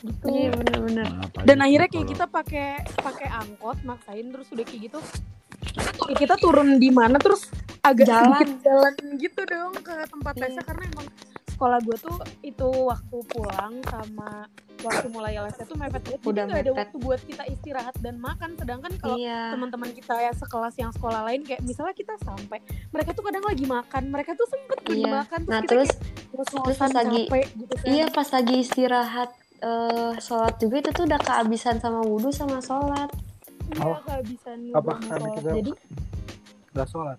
Speaker 2: gitu.
Speaker 4: Iya bener-bener
Speaker 3: Maaf aja
Speaker 2: dan akhirnya kayak
Speaker 3: kalau-
Speaker 2: kita pakai pakai angkot maksain terus udah kayak gitu kita turun di mana terus agak
Speaker 4: Jalan.
Speaker 2: sedikit jalan gitu dong ke tempat
Speaker 4: Iya.
Speaker 2: lesnya karena emang sekolah gue tuh itu waktu pulang sama waktu mulai lesnya tuh mepet banget. Jadi
Speaker 4: Udah
Speaker 2: nggak ada waktu buat kita istirahat dan makan. Sedangkan kalau
Speaker 4: iya.
Speaker 2: teman-teman kita ya sekelas yang sekolah lain kayak misalnya kita sampai mereka tuh kadang lagi makan. Mereka tuh sempet lagi
Speaker 4: Iya.
Speaker 2: makan terus
Speaker 4: nah
Speaker 2: kita
Speaker 4: terus
Speaker 2: kayak
Speaker 4: terus
Speaker 2: ngos-ngosan
Speaker 4: pas lagi-
Speaker 2: capek gitu kan.
Speaker 4: iya pas lagi istirahat eh sholat juga itu tuh udah kehabisan sama wudhu sama sholat.
Speaker 2: Iya,
Speaker 1: Oh.
Speaker 2: kehabisan
Speaker 1: Apa?
Speaker 2: sama
Speaker 1: karena
Speaker 2: sholat.
Speaker 1: kita-
Speaker 2: jadi
Speaker 1: nggak sholat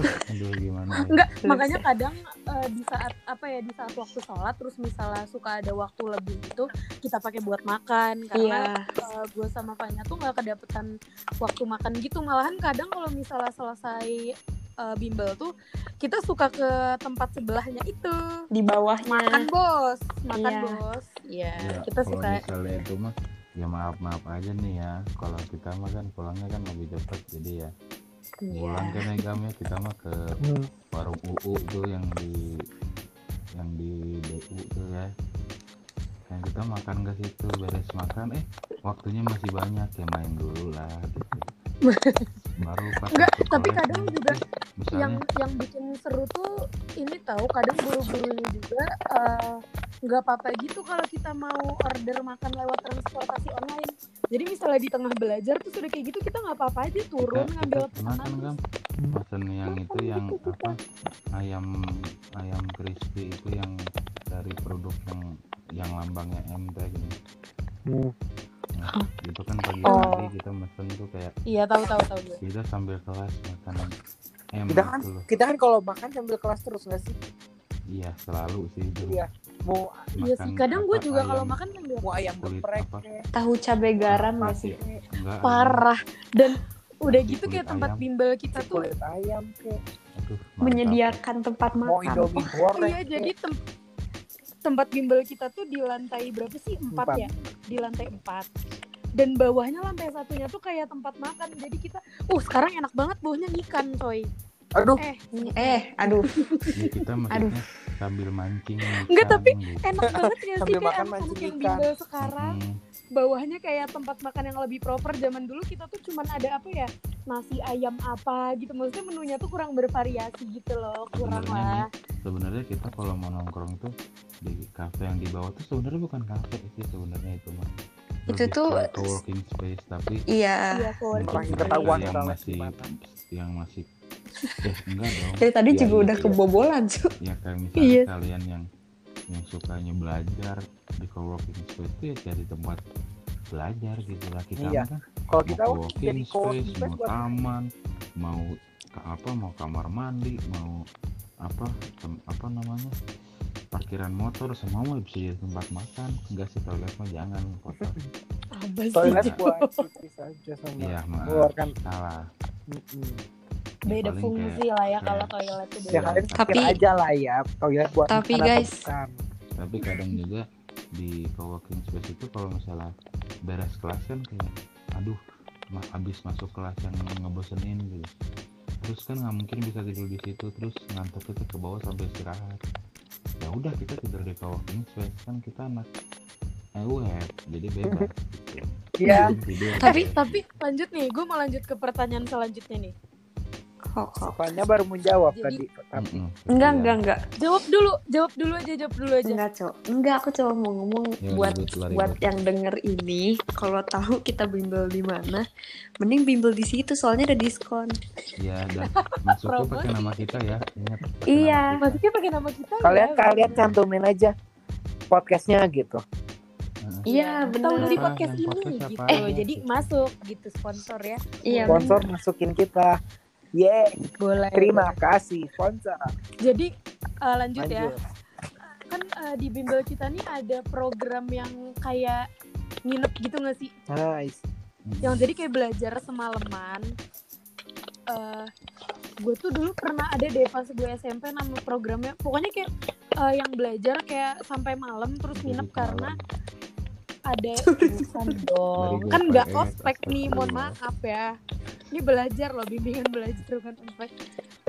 Speaker 3: aduh gimana ya?
Speaker 2: Enggak, makanya
Speaker 4: ya.
Speaker 2: kadang eh, di saat apa ya di saat waktu sholat terus misalnya suka ada waktu lebih itu kita pakai buat makan. Karena
Speaker 4: iya.
Speaker 2: gue sama Fanya tuh nggak kedapetan waktu makan gitu. Malahan kadang kalau misalnya selesai eh, bimbel tuh kita suka ke tempat sebelahnya itu.
Speaker 4: Di bawahnya.
Speaker 2: Makan bos makan
Speaker 4: Iya.
Speaker 2: bos. Ya
Speaker 3: Ya,
Speaker 2: kita
Speaker 3: kalau
Speaker 2: suka.
Speaker 3: misalnya itu mah ya maaf maaf aja nih ya. Kalau kita mah kan pulangnya kan lebih cepat jadi ya pulang
Speaker 2: Iya.
Speaker 3: kan ya Gam, ya kita mah ke
Speaker 1: Hmm.
Speaker 3: warung UU tuh yang di yang di DU tuh ya. Yang kita makan ke situ beres makan. Eh waktunya masih banyak ya main dulu lah gitu baru
Speaker 2: Enggak, tapi kadang juga
Speaker 3: misalnya
Speaker 2: yang yang bikin seru tuh ini tahu kadang guru-gurunya juga eh, nggak apa-apa gitu kalau kita mau order makan lewat transportasi online. Jadi misalnya di tengah belajar tuh sudah kayak gitu kita nggak apa-apa aja turun
Speaker 3: kita,
Speaker 2: ngambil
Speaker 3: kan
Speaker 2: pesanan
Speaker 3: Gam pesan yang itu yang apa ayam ayam crispy itu yang dari produk yang yang lambangnya MT gitu
Speaker 1: Hmm.
Speaker 3: Nah, itu kan pagi
Speaker 2: Oh.
Speaker 3: pagi kita mesen tuh kayak
Speaker 2: iya tahu tahu tahu gue
Speaker 3: kita sambil kelas makanan. M
Speaker 1: kita kan
Speaker 3: gitu loh
Speaker 1: kita kan kalau makan sambil kelas terus nggak sih?
Speaker 3: Iya selalu sih itu.
Speaker 1: Iya. Mau
Speaker 2: iya sih
Speaker 3: Makan
Speaker 2: kadang gue juga kalau makan sambil
Speaker 1: mau ayam
Speaker 3: Kulit
Speaker 1: geprek
Speaker 4: tahu cabai garam gak sih?
Speaker 3: enggak
Speaker 2: parah. Dan Udah gitu kayak tempat
Speaker 3: ayam.
Speaker 2: bimbel kita tuh.
Speaker 1: ayam kek.
Speaker 3: Aduh.
Speaker 4: Menyediakan tempat
Speaker 1: mau
Speaker 4: makan.
Speaker 1: indomie goreng
Speaker 2: Iya, jadi tem- tempat bimbel kita tuh di lantai berapa sih? Empat,
Speaker 1: Empat.
Speaker 2: ya? Di lantai empat. Dan bawahnya lantai satunya tuh kayak tempat makan. Jadi kita, uh sekarang enak banget baunya ikan coy.
Speaker 1: aduh
Speaker 2: Eh,
Speaker 4: Eh, aduh.
Speaker 3: Ya, kita maksudnya sambil mancing
Speaker 2: Enggak, tapi
Speaker 3: gitu.
Speaker 2: enak banget ya sih kayak
Speaker 1: makan
Speaker 2: anak-anak yang bimbel sekarang.
Speaker 3: Mm,
Speaker 2: Bawahnya kayak tempat makan yang lebih proper. Zaman dulu kita tuh cuman ada apa ya? Nasi ayam apa gitu. Maksudnya menunya tuh kurang bervariasi gitu loh. Kurang
Speaker 3: Sebenarnya
Speaker 2: lah.
Speaker 3: sebenarnya kita kalau mau nongkrong tuh di kafe yang di bawah tuh sebenarnya bukan kafe sih sebenarnya itu mah
Speaker 4: Itu tuh-
Speaker 3: co-working space tapi
Speaker 4: Iya.
Speaker 2: Iya,
Speaker 1: ketahuan
Speaker 3: yang masih yang masih eh enggak dong
Speaker 4: Dari tadi
Speaker 3: Iya,
Speaker 4: juga
Speaker 3: iya,
Speaker 4: udah
Speaker 3: iya.
Speaker 4: kebobolan, cu.
Speaker 3: ya kayak misalnya
Speaker 2: Iya.
Speaker 3: kalian yang yang sukanya belajar di co-working space itu ya cari tempat belajar gitu lah kita
Speaker 1: Iya.
Speaker 3: kan
Speaker 1: kalau kita jadi
Speaker 3: space,
Speaker 1: space
Speaker 3: mau
Speaker 1: buat
Speaker 3: taman, mau apa, mau kamar mandi, mau apa, tem- apa namanya, parkiran motor, semua bisa jadi tempat makan. Enggak sih toilet mah jangan kotor.
Speaker 1: Toilet buat pipis aja sama
Speaker 3: Iya maaf,
Speaker 1: mengeluarkan
Speaker 3: salah.
Speaker 2: Beda
Speaker 3: paling
Speaker 2: fungsi lah ya
Speaker 3: kayak-
Speaker 2: kalau toilet itu
Speaker 1: ya kalian
Speaker 4: tapi-
Speaker 1: aja lah ya toilet buat
Speaker 4: tapi guys,
Speaker 1: bukan.
Speaker 3: Tapi kadang juga di co-working space itu kalau misalnya beres kelas kan kayak, aduh, ma abis masuk kelas yang ngebosenin gitu. Terus kan nggak mungkin bisa tidur di situ, terus ngantuk kita ke bawah sampai istirahat. Ya udah kita tidur di co-working space kan kita anak EWF, jadi bebas.
Speaker 1: Iya.
Speaker 2: Tapi tapi lanjut nih, gue mau lanjut ke pertanyaan selanjutnya nih.
Speaker 4: Kok, kok.
Speaker 1: Apanya baru menjawab
Speaker 2: Jadi-
Speaker 1: tadi tapi
Speaker 4: Enggak,
Speaker 3: iya.
Speaker 4: enggak, enggak.
Speaker 2: Jawab dulu, jawab dulu aja, jawab dulu aja.
Speaker 4: Enggak, Cok. Enggak, aku cuma mau ngomong
Speaker 3: Ya,
Speaker 4: buat
Speaker 3: lah,
Speaker 4: buat yang denger ini, kalau tahu kita bimbel di mana, mending bimbel di situ soalnya ada diskon.
Speaker 3: Ya, dan masuknya pakai nama kita ya. Ingat.
Speaker 4: Iya.
Speaker 3: kita.
Speaker 2: Maksudnya pakai nama kita
Speaker 1: kalian
Speaker 2: ya,
Speaker 1: kalian
Speaker 2: bener.
Speaker 1: cantumin aja podcastnya gitu
Speaker 3: Heeh.
Speaker 4: Iya,
Speaker 2: Tahu
Speaker 4: bener.
Speaker 2: di podcast ini
Speaker 3: podcast
Speaker 2: gitu. Eh, jadi masuk gitu sponsor ya.
Speaker 4: Iya,
Speaker 1: sponsor masukin kita Yeay,
Speaker 2: Boleh.
Speaker 1: terima kasih sponsor.
Speaker 2: Jadi eh, lanjut, ya.
Speaker 1: Lanjut.
Speaker 2: Kan eh, di bimbel kita nih ada program yang kayak nginep gitu gak sih?
Speaker 1: Nice.
Speaker 2: yang jadi kayak belajar semalaman eh gue tuh dulu pernah ada deh pas gue SMP nama programnya pokoknya kayak eh, yang belajar kayak sampai malam terus
Speaker 3: Jadi
Speaker 2: nginep
Speaker 3: semalam.
Speaker 2: karena ada bukan dong kan nggak ospek nih mohon maaf ya ini belajar loh bimbingan belajar bukan ospek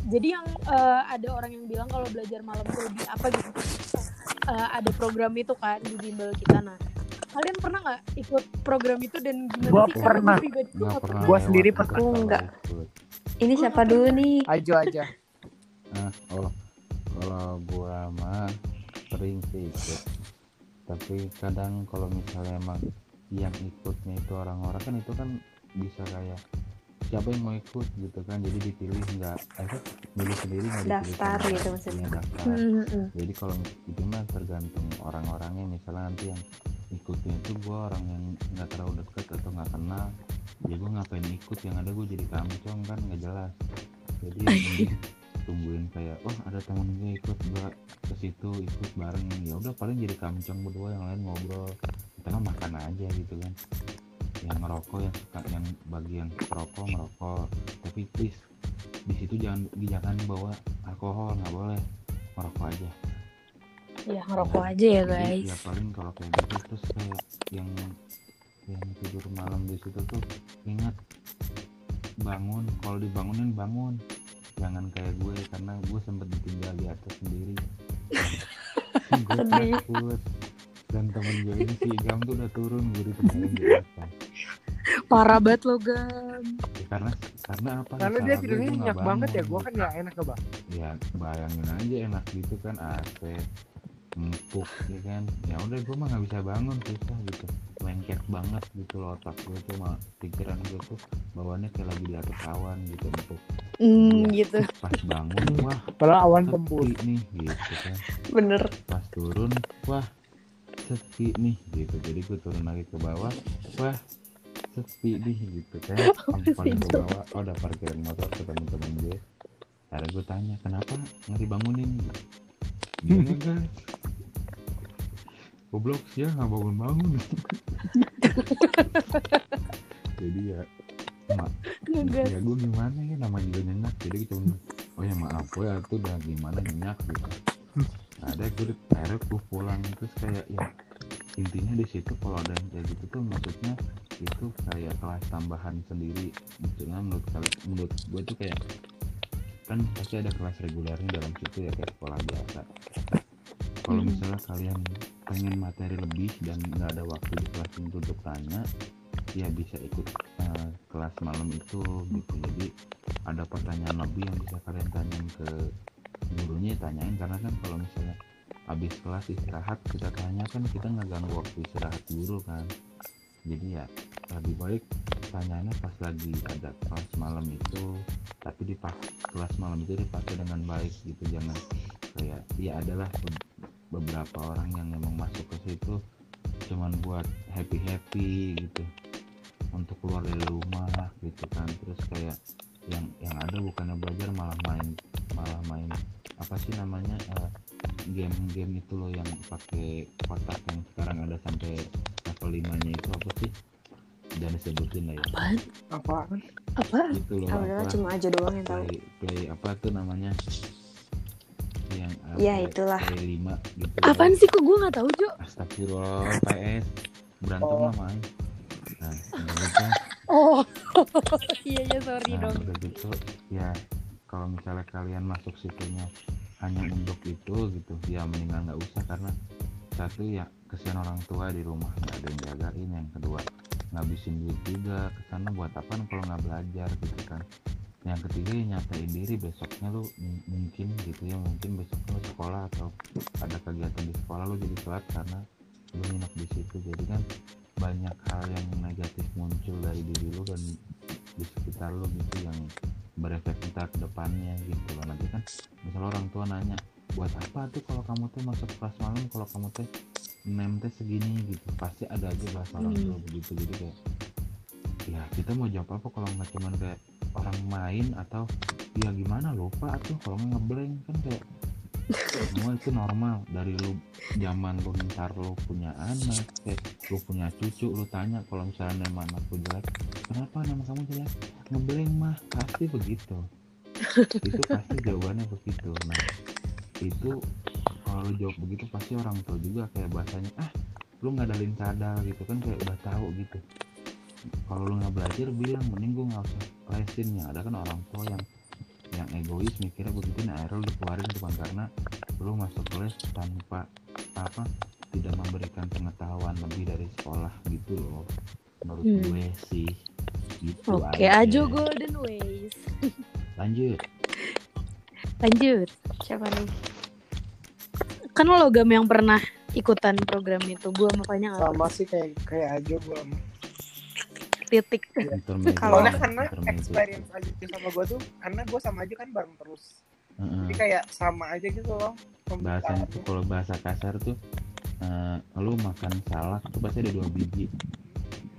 Speaker 2: jadi yang eh, ada orang yang bilang kalau belajar malam tuh lebih apa gitu Eh, ada program itu kan di bimbel kita nah kalian pernah nggak ikut program itu dan gimana
Speaker 1: Gua
Speaker 2: sih
Speaker 1: pernah.
Speaker 2: pribadi
Speaker 3: pernah
Speaker 1: Gua sendiri
Speaker 3: nggak
Speaker 1: pernah.
Speaker 4: Enggak. Ini
Speaker 2: Gua
Speaker 4: siapa dulu nih?
Speaker 1: Ajo aja.
Speaker 3: Ah, oh, kalau gua mah sering sih ikut. Tapi kadang kalau misalnya emang yang ikutnya itu orang-orang kan itu kan bisa kayak siapa yang mau ikut gitu kan jadi dipilih nggak eh milih sendiri nggak dipilih
Speaker 4: Daftar
Speaker 3: sama-
Speaker 4: gitu maksudnya.
Speaker 3: daftar.
Speaker 2: Hmm, hmm.
Speaker 3: jadi kalau itu mah tergantung orang-orangnya misalnya nanti yang ikutnya itu gua orang yang nggak terlalu dekat atau nggak kenal ya gua ngapain ikut yang ada gue jadi kamcong kan nggak jelas. Jadi tungguin kayak oh ada temen gue ikut gua ke situ ikut bareng. Ya udah paling jadi kamcong berdua yang lain ngobrol. Kita makan aja gitu kan yang ngerokok yang suka yang bagian rokok ngerokok. Tapi please di situ jangan jangan bawa alkohol nggak boleh. Merokok aja.
Speaker 2: Ya ngerokok aja ya guys
Speaker 3: ya paling kalau kayak gitu terus kayak yang yang tidur malam di situ tuh ingat bangun. Kalau dibangunin bangun. Jangan kayak gue karena gue sempet ditinggal di atas sendiri. Gue takut dan temen gue ini si Igam tuh udah turun gue ditinggalin di atas
Speaker 2: parah banget lo gam.
Speaker 3: Ya, karena karena apa?
Speaker 1: Karena dia
Speaker 3: gue,
Speaker 1: tidurnya
Speaker 3: gue
Speaker 1: nyenyak banget ya, gua kan nggak enak ke bang.
Speaker 3: ya bayangin aja enak gitu kan AC empuk ya kan? Ya udah gue mah nggak bisa bangun susah gitu. Lengket banget gitu loh otak gue tuh mah pikiran gue tuh. Bawaannya kayak lagi di atas awan gitu empuk.
Speaker 2: Hmm,
Speaker 3: Iya.
Speaker 2: gitu.
Speaker 3: pas bangun wah
Speaker 1: Padahal awan tembus.
Speaker 3: nih gitu kan.
Speaker 4: Bener.
Speaker 3: pas turun wah sepi nih gitu. Jadi gue turun lagi ke bawah wah sepi nih gitu. Kan sampai ke bawah oh ada parkiran motor ke temen-temen gue. Akhirnya gue tanya kenapa nggak dibangunin? Gimana guys goblok sih ya nggak bangun bangun jadi ya mak ya gue gimana ya namanya juga nyenyak. Jadi cuma oh ya maaf gue tuh udah gimana nyenyak gitu ada gue akhirnya gue pulang terus kayak ya intinya di situ kalau ada yang kayak gitu tuh maksudnya itu kayak kelas tambahan sendiri. Maksudnya menurut menurut gue tuh kayak kan pasti ada kelas regulernya dalam situ ya kayak sekolah biasa. Kalau
Speaker 2: Hmm.
Speaker 3: misalnya kalian pengen materi lebih dan nggak ada waktu di kelas itu untuk tanya ya bisa ikut eh, kelas malam itu gitu. Jadi ada pertanyaan lebih yang bisa kalian tanyain ke gurunya ya tanyain karena kan kalau misalnya habis kelas istirahat kita tanya kan kita nggak ganggu waktu istirahat guru kan. Jadi ya lebih baik tanyanya pas lagi ada kelas malam itu tapi di kelas malam itu dipakai dengan baik gitu jangan kayak ya adalah be- beberapa orang yang memang masuk ke situ cuman buat happy happy gitu untuk keluar dari rumah gitu kan. Terus kayak yang yang ada bukannya belajar malah main malah main apa sih namanya eh, game-game itu loh yang pakai kotak yang sekarang ada sampai level 5 nya itu apa sih dan disebutin lah ya
Speaker 2: Apaan?
Speaker 1: Apaan?
Speaker 2: Apaan?
Speaker 3: itu loh apa
Speaker 4: cuma aja doang yang tahu
Speaker 3: play, play apa tuh namanya yang apa,
Speaker 4: Ya, itulah.
Speaker 3: play 5 gitu
Speaker 2: Apaan sih kok gue nggak tahu Jo?
Speaker 3: Astagfirullah PS berantem
Speaker 1: Oh.
Speaker 3: lah main nah gitu
Speaker 2: Oh, iya iya sorry
Speaker 3: nah
Speaker 2: dong.
Speaker 3: udah gitu ya kalau misalnya kalian masuk situnya hanya untuk itu gitu ya mendingan nggak usah karena satu ya kesian orang tua di rumah nggak ada yang jagain. Yang kedua ngabisin duit juga ke sana buat apa kalau nggak belajar gitu kan. Yang ketiga ya nyatain diri besoknya lu mungkin gitu ya mungkin besoknya lu sekolah atau ada kegiatan di sekolah lu jadi telat karena lu nginep di situ. Jadi kan banyak hal yang negatif muncul dari diri lu dan di sekitar lu gitu yang berefek ntar ke depannya gitu loh. Nanti kan misalnya orang tua nanya buat apa tuh kalau kamu tuh masuk kelas malam kalau kamu tuh nem teh segini? Gitu. Pasti ada aja bahasa orang
Speaker 2: Hmm.
Speaker 3: tua begitu. Jadi kayak ya kita mau jawab apa kalau nggak cuman kayak orang main atau ya gimana lupa tuh kalau ngeblank kan kayak semua itu normal. Dari lu zaman lu ntar lu punya anak eh, lu punya cucu lu tanya kalau misalnya nama anakku jelek kenapa nama kamu jelek? Ngeblank mah. Pasti begitu. Itu pasti jawabannya begitu. Nah itu kalau lu jawab begitu pasti orang tua juga kayak bahasanya ah lu ngadalin cadal gitu kan kayak udah tahu gitu. Kalau lu nggak belajar bilang mending gua nggak usah lesin ya. Ada kan orang tua yang yang egois mikirnya begitu nah akhirnya lu dikeluarin cuma karena lu masuk les tanpa apa tidak memberikan pengetahuan lebih dari sekolah gitu loh menurut
Speaker 2: Hmm.
Speaker 3: gue sih gitu
Speaker 2: Oke,
Speaker 3: aja.
Speaker 2: Ajo Golden Ways.
Speaker 3: lanjut
Speaker 2: Lanjut.
Speaker 4: siapa nih
Speaker 2: Kan lo logam yang pernah ikutan program itu. Gue mau tanya nggak?
Speaker 1: Sama sih kayak kayak aja gue.
Speaker 2: Titik.
Speaker 4: Kalau
Speaker 1: karena experience aja sama gue tuh, karena gue sama aja kan bareng terus.
Speaker 3: Heeh.
Speaker 1: Jadi kayak sama aja gitu loh.
Speaker 3: bahasanya tuh
Speaker 1: pembicaraannya.
Speaker 3: kalau bahasa kasar tuh eh, lu makan salak tuh pasti ada dua biji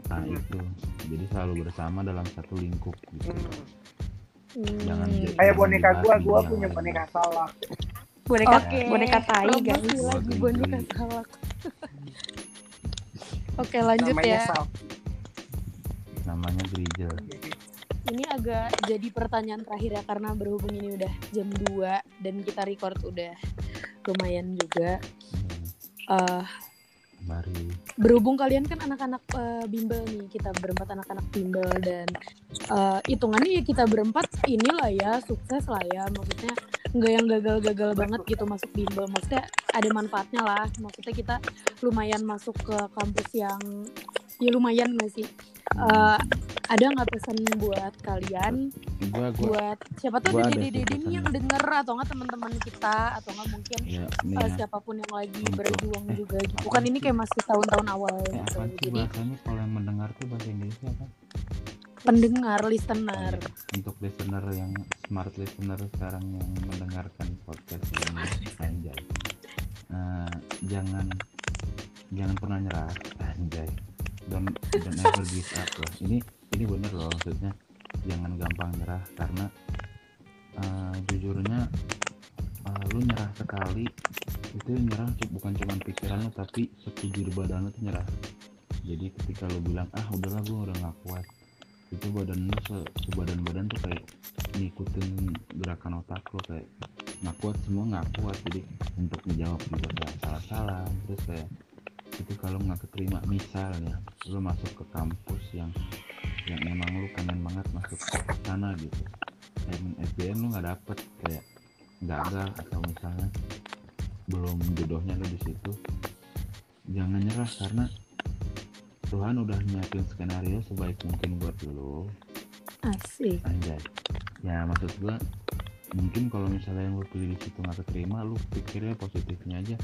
Speaker 3: nah
Speaker 1: Hmm.
Speaker 3: itu jadi selalu bersama dalam satu lingkup gitu
Speaker 1: Hmm.
Speaker 3: Jangan
Speaker 2: Hmm.
Speaker 1: Kayak boneka gue, gue punya boneka salak.
Speaker 4: boneka
Speaker 2: Oke.
Speaker 4: boneka tai guys
Speaker 2: lagi boneka salak. Oke lanjut
Speaker 1: Namanya
Speaker 2: ya.
Speaker 1: Sal.
Speaker 3: Namanya Grijel
Speaker 2: Ini agak jadi pertanyaan terakhir ya karena berhubung ini udah jam 2 dan kita record udah lumayan juga. Eh
Speaker 3: mari
Speaker 2: berhubung kalian kan anak-anak eh, bimbel nih, kita berempat anak-anak bimbel dan eh, hitungannya ya kita berempat inilah ya sukses lah ya. Maksudnya nggak yang gagal-gagal banget gitu masuk bimbel. Maksudnya ada manfaatnya lah. Maksudnya kita lumayan masuk ke kampus yang ya lumayan nggak sih? Eh, ada nggak pesan buat kalian?
Speaker 3: Gua gua.
Speaker 2: Buat siapa tuh dede-dede nih
Speaker 3: pesannya.
Speaker 2: yang denger atau nggak teman-teman kita? Atau nggak mungkin
Speaker 3: ya nih
Speaker 2: uh,
Speaker 3: ya.
Speaker 2: siapa pun yang lagi
Speaker 3: Untuk-
Speaker 2: berjuang
Speaker 3: eh,
Speaker 2: juga gitu.
Speaker 3: apa
Speaker 2: Kan ini kayak masih tahun-tahun awal
Speaker 3: eh,
Speaker 2: gitu.
Speaker 3: apa sih
Speaker 2: Jadi
Speaker 3: kalau yang mendengar tuh bahasa Inggrisnya apa?
Speaker 2: Pendengar, listener.
Speaker 3: Iya, untuk listener yang smart listener sekarang yang mendengarkan podcast ini anjay. Eh, jangan jangan pernah nyerah anjay don't don't ever give up lah ini ini bener loh maksudnya. Jangan gampang nyerah karena eh, jujurnya eh, lu nyerah sekali itu nyerah bukan cuma pikiran lu tapi sekujur badan lu tuh nyerah. Jadi ketika lu bilang ah udahlah gue udah gak kuat itu badan lu se, sebadan badan tuh kayak ngikutin gerakan otak lo kayak nggak kuat semua nggak kuat. Jadi untuk menjawab juga kayak salah-salah terus kayak itu kalau nggak keterima misalnya lu masuk ke kampus yang yang emang lu pengen banget masuk ke sana gitu. Dan SBM lu nggak dapet kayak gagal atau misalnya belum jodohnya lu di situ jangan nyerah karena Tuhan udah nyiapin skenario sebaik mungkin buat lu.
Speaker 2: Asik.
Speaker 3: anjay. Ya maksud gua mungkin kalau misalnya yang lu pilih di situ nggak keterima lu pikirnya positifnya aja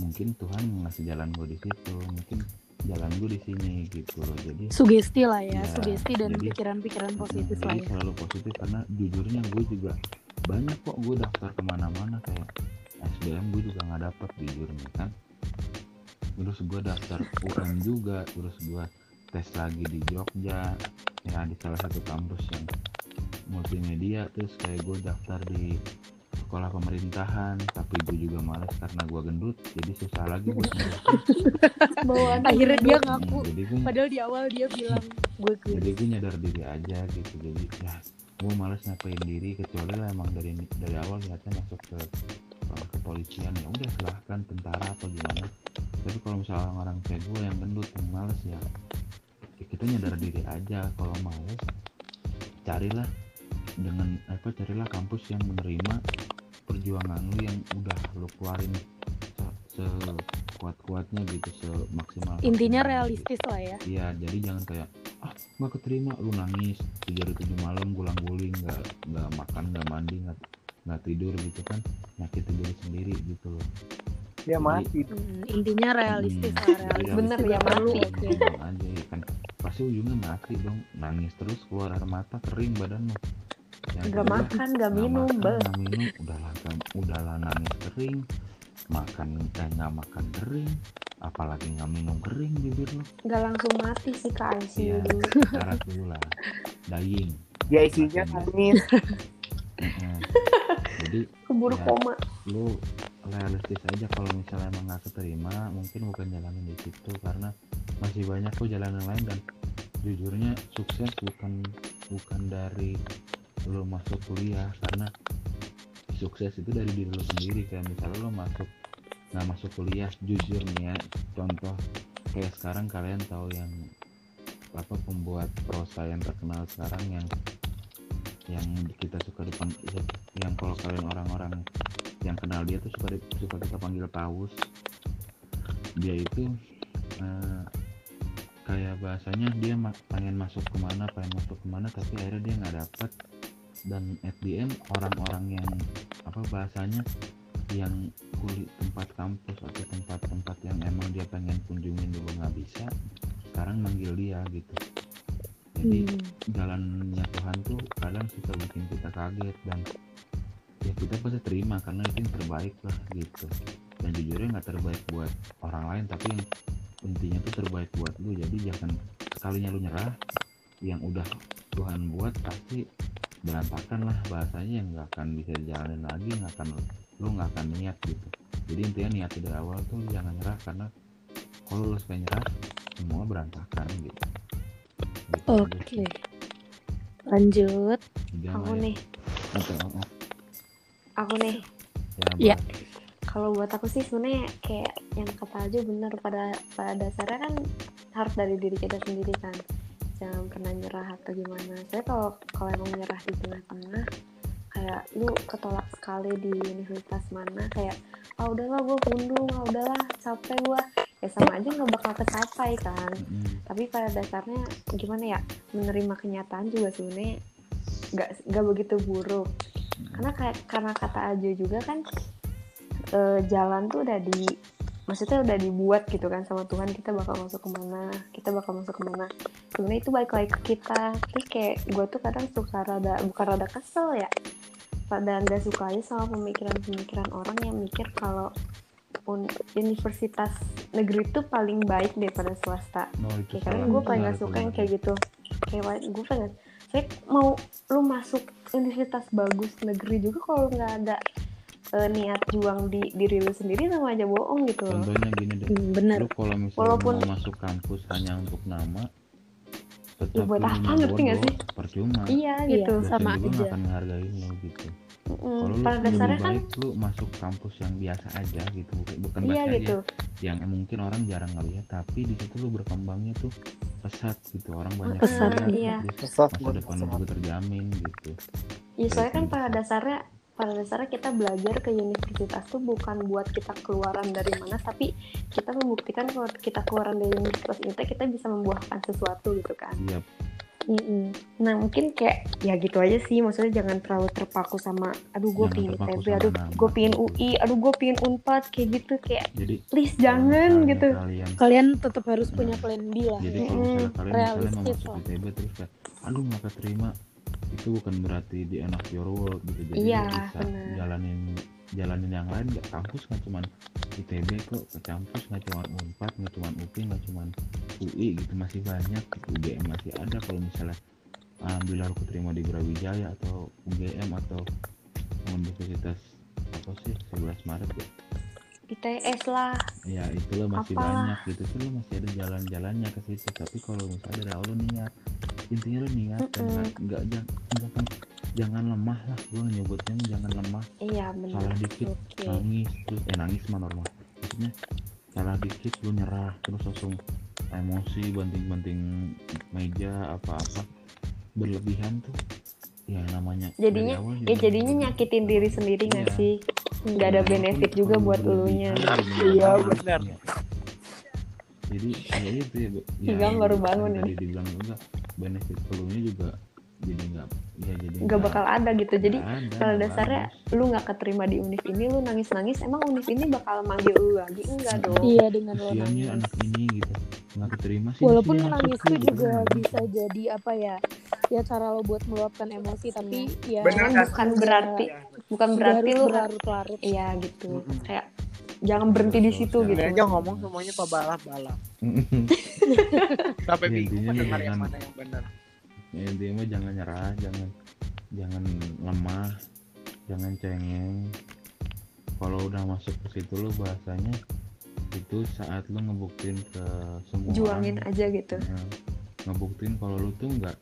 Speaker 3: mungkin Tuhan ngasih jalan gue di situ mungkin jalan gue di sini gitu loh jadi
Speaker 2: Sugesti lah ya,
Speaker 3: Ya,
Speaker 2: sugesti dan
Speaker 3: jadi-
Speaker 2: pikiran-pikiran positif
Speaker 3: Hmm,
Speaker 2: lah
Speaker 3: jadi
Speaker 2: ya.
Speaker 3: selalu positif karena jujurnya gue juga banyak kok gue daftar ke mana-mana kayak SBM gue juga nggak dapet jujurnya kan terus gue daftar UM juga terus gue tes lagi di Jogja ya di salah satu kampus yang multimedia terus kayak gue daftar di sekolah pemerintahan tapi gue juga males karena gue gendut jadi susah lagi buat.
Speaker 4: Bawaan
Speaker 2: Akhirnya dia
Speaker 3: Hmm,
Speaker 2: ngaku.
Speaker 3: jadi gue
Speaker 2: Padahal di awal dia bilang gue gue.
Speaker 3: jadi gue nyadar diri aja gitu jadi ya gue males ngapain diri kecuali lah emang dari dari awal niatnya masuk ke ke kepolisian ya udah silahkan tentara atau gimana tapi kalau misalnya orang-orang kayak gue yang gendut yang males ya, ya kita nyadar diri aja kalau males carilah dengan apa carilah kampus yang menerima perjuangan lu yang udah lu keluarin se, kuat-kuatnya gitu semaksimal
Speaker 2: Intinya
Speaker 3: gitu.
Speaker 2: realistis lah ya.
Speaker 3: Iya, jadi jangan kayak ah nggak keterima lu nangis tiga hari tujuh malam gulang guling nggak nggak makan nggak mandi nggak nggak tidur gitu kan nyakitin diri sendiri gitu loh.
Speaker 1: dia
Speaker 3: Jadi-
Speaker 1: mati
Speaker 2: Hmm, intinya realistis
Speaker 3: Hmm,
Speaker 2: lah, realistis.
Speaker 4: Bener ya,
Speaker 2: perlu.
Speaker 4: mati.
Speaker 2: Oke.
Speaker 3: Bilang aja ya kan pasti ujungnya mati dong nangis terus keluar air mata kering badan lu. Yang
Speaker 4: Gak
Speaker 3: kedua,
Speaker 4: makan, gak
Speaker 3: nggak
Speaker 4: minum,
Speaker 3: nggak minum udahlah gam- udahlah nangis kering makan eh nggak makan kering apalagi nggak minum kering bibir lu
Speaker 4: Gak langsung mati sih ke ICU dulu.
Speaker 3: darat dulu lah dying
Speaker 1: dia isinya
Speaker 3: Heeh. jadi
Speaker 4: Keburu
Speaker 3: Ya.
Speaker 4: koma.
Speaker 3: lu realistis aja kalau misalnya emang nggak keterima mungkin bukan jalanin di situ karena masih banyak kok jalan yang lain dan jujurnya sukses bukan bukan dari lu masuk kuliah karena sukses itu dari diri lu sendiri. Kayak misalnya lu masuk nggak masuk kuliah jujur nih ya contoh kayak sekarang kalian tahu yang apa pembuat prosa yang terkenal sekarang yang yang kita suka dipan yang kalau kalian orang-orang yang kenal dia tuh suka suka kita panggil paus. Dia itu eh, kayak bahasanya dia ma- pengen masuk ke mana pengen masuk ke mana tapi akhirnya dia nggak dapet dan at the end orang-orang yang apa bahasanya yang kulit tempat kampus atau tempat-tempat yang emang dia pengen kunjungin dulu nggak bisa sekarang manggil dia gitu. Jadi
Speaker 2: Hmm.
Speaker 3: jalannya Tuhan tuh kadang suka bikin kita kaget dan ya kita pasti terima karena itu yang terbaik lah gitu. Dan jujurnya nggak terbaik buat orang lain tapi yang intinya tuh terbaik buat lu. Jadi jangan sekalinya lu nyerah yang udah Tuhan buat pasti berantakan lah bahasanya yang nggak akan bisa dijalanin lagi nggak akan lu nggak akan niat gitu jadi intinya niat dari awal tuh jangan nyerah karena kalau lu suka nyerah semua berantakan gitu, Gitu
Speaker 2: Oke.
Speaker 3: sih.
Speaker 2: Lanjut.
Speaker 3: Jangan
Speaker 4: Aku
Speaker 3: ya.
Speaker 4: nih,
Speaker 3: Atau, oh, oh.
Speaker 4: aku nih.
Speaker 3: Ya, Bang.
Speaker 4: Kalau buat aku sih sebenarnya kayak yang kata aja bener pada pada dasarnya kan harus dari diri kita sendiri kan. Jangan pernah nyerah atau gimana. Saya kalau kalau emang nyerah di tengah-tengah kayak lu ketolak sekali di universitas mana? Kayak ah udahlah gue pundung ah udahlah capek gue ya sama aja nggak bakal kecapai kan. Tapi pada dasarnya gimana ya menerima kenyataan juga sebenarnya nggak nggak begitu buruk. Karena kayak karena kata Ajo juga kan eh, jalan tuh udah di maksudnya udah dibuat gitu kan sama Tuhan kita bakal masuk ke mana kita bakal masuk ke mana. Sebenarnya itu balik lagi ke kita. Terus kayak gue tuh kadang suka rada bukan rada kesel ya. Pada nggak suka aja sama pemikiran-pemikiran orang yang mikir kalau un- universitas negeri itu paling baik daripada swasta. Kayak kadang
Speaker 3: salah.
Speaker 4: gue paling gak suka yang kayak gitu. Kayak gue pengen saya mau lu masuk universitas bagus negeri juga kalau nggak ada eh, niat juang di diri lu sendiri sama aja bohong gitu loh
Speaker 3: Contohnya gini deh.
Speaker 2: Hmm, bener.
Speaker 3: Lu kalau misalnya
Speaker 4: Walaupun-
Speaker 3: mau masuk kampus hanya untuk nama, tetap
Speaker 4: buat
Speaker 3: lu
Speaker 4: apa, ngerti
Speaker 3: bodoh,
Speaker 4: sih?
Speaker 3: percuma
Speaker 4: iya
Speaker 2: Iya,
Speaker 4: gitu
Speaker 3: dosen
Speaker 2: sama
Speaker 3: juga
Speaker 2: aja.
Speaker 3: akan ngehargain lo gitu
Speaker 4: Mm-mm.
Speaker 3: kalau lu
Speaker 4: pada
Speaker 3: lebih
Speaker 4: dasarnya kan
Speaker 3: baik lu masuk kampus yang biasa aja gitu bukan
Speaker 4: iya gitu
Speaker 3: aja yang mungkin orang jarang ngeliat tapi di situ lu berkembangnya tuh pesat gitu orang banyak
Speaker 4: Pesat, iya.
Speaker 1: Pesat,
Speaker 3: masa
Speaker 1: buat
Speaker 3: depan lu
Speaker 1: pesat.
Speaker 3: juga terjamin gitu
Speaker 4: ya soalnya kan
Speaker 3: Gitu.
Speaker 4: pada dasarnya pada dasarnya kita belajar ke universitas tuh bukan buat kita keluaran dari mana tapi kita membuktikan kalau kita keluaran dari universitas teh kita bisa membuahkan sesuatu gitu kan
Speaker 3: iya
Speaker 2: Mm-mm.
Speaker 4: nah mungkin kayak ya gitu aja sih maksudnya jangan terlalu terpaku sama aduh gue pingin ITB aduh gue pingin. UI aduh gue pingin unpad kayak gitu kayak
Speaker 3: jadi
Speaker 4: please jangan gitu
Speaker 3: kalian
Speaker 2: Kalian tetap harus punya plan B lah.
Speaker 3: jadi kalau misalnya kalian misalnya mau
Speaker 2: realistis
Speaker 3: masuk. ITB terus kayak aduh nggak keterima itu bukan berarti di end of your world gitu jadi
Speaker 4: Iya,
Speaker 3: bisa
Speaker 4: benar.
Speaker 3: jalanin jalanin yang lain nggak kampus nggak cuman ITB kok ke kampus nggak cuman unpad nggak cuman UPI nggak cuman UI gitu masih banyak gitu. UGM masih ada kalau misalnya alhamdulillah lu keterima di Brawijaya atau UGM atau Universitas apa sih 11 Maret ya
Speaker 4: ITS lah.
Speaker 3: Ya itulah masih
Speaker 4: Apalah.
Speaker 3: banyak gitu. Tuh lo masih ada jalan-jalannya ke situ. Tapi kalau misalnya dari awal lo niat. Intinya lo niat dan
Speaker 4: Mm-mm.
Speaker 3: nggak nggak jangan jangan jangan lemah lah. Gue nyebutnya jangan lemah.
Speaker 4: Iya benar.
Speaker 3: Salah dikit
Speaker 2: Oke.
Speaker 3: nangis terus eh nangis mah normal. Maksudnya salah dikit lo nyerah terus langsung emosi banting-banting meja apa-apa. Berlebihan tuh. Ya namanya
Speaker 4: Jadinya-
Speaker 3: awal
Speaker 4: ya jadinya nyakitin diri sendiri nggak
Speaker 3: Iya.
Speaker 4: sih nggak ada benefit juga buat elunya
Speaker 3: jadinya
Speaker 1: Iya,
Speaker 3: nangis,
Speaker 1: benar.
Speaker 3: ya. jadi ya itu ya, Bu. ya
Speaker 4: baru bangun
Speaker 3: tadi
Speaker 4: ini.
Speaker 3: dibilang juga benefit elunya juga jadi nggak ya jadi
Speaker 4: nggak bakal ada gitu jadi
Speaker 3: ada,
Speaker 4: pada
Speaker 3: nggak
Speaker 4: dasarnya
Speaker 3: bagus.
Speaker 4: lu nggak keterima di univ ini lu nangis nangis emang univ ini bakal manggil lu lagi enggak dong
Speaker 2: Iya dengan lo
Speaker 3: kasiannya
Speaker 2: nangis.
Speaker 3: anak ini gitu nggak keterima sih
Speaker 2: Walaupun
Speaker 3: masuk
Speaker 2: itu juga
Speaker 3: nangis.
Speaker 2: bisa jadi apa ya? Ya cara lo buat meluapkan emosi tapi ya
Speaker 1: Bener kan?
Speaker 4: bukan berarti
Speaker 1: Iya.
Speaker 4: bukan berarti
Speaker 2: harus
Speaker 4: lu
Speaker 2: berlarut-larut.
Speaker 4: iya gitu
Speaker 1: Mm-mm.
Speaker 4: kayak jangan berhenti di situ gitu
Speaker 1: aja ngomong semuanya pak balap balap. Sampai
Speaker 3: Ya,
Speaker 1: bingung mendengar yang
Speaker 3: jangan-
Speaker 1: mana yang benar.
Speaker 3: Ya intinya mah jangan nyerah jangan jangan lemah jangan cengeng. Kalau udah masuk ke situ lo bahasanya itu saat lo ngebuktiin ke semua
Speaker 4: juangin
Speaker 3: orang.
Speaker 4: aja gitu.
Speaker 3: Nah, ngebuktiin kalau lu tuh nggak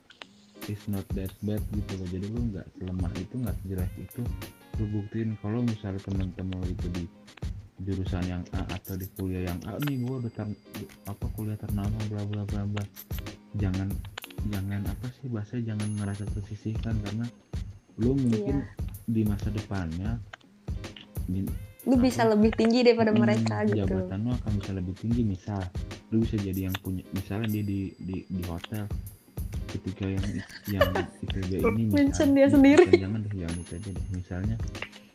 Speaker 3: is not that bad gitu loh. Jadi lu nggak selemah itu nggak sejelek itu lu buktiin kalau misalnya temen-temen lu itu di jurusan yang A atau di kuliah yang A nih gua udah ter, apa kuliah ternama bla bla bla bla. Jangan jangan apa sih bahasa jangan ngerasa tersisihkan karena lu mungkin
Speaker 4: Iya.
Speaker 3: di masa depannya di,
Speaker 4: lu bisa lebih tinggi daripada
Speaker 3: Hmm,
Speaker 4: mereka gitu.
Speaker 3: jabatan lu akan bisa lebih tinggi misal lu bisa jadi yang punya misalnya dia di di, di hotel ketika yang yang ITB ini
Speaker 4: Mention dia sendiri.
Speaker 3: bukan, jangan deh yang ITB deh. Misalnya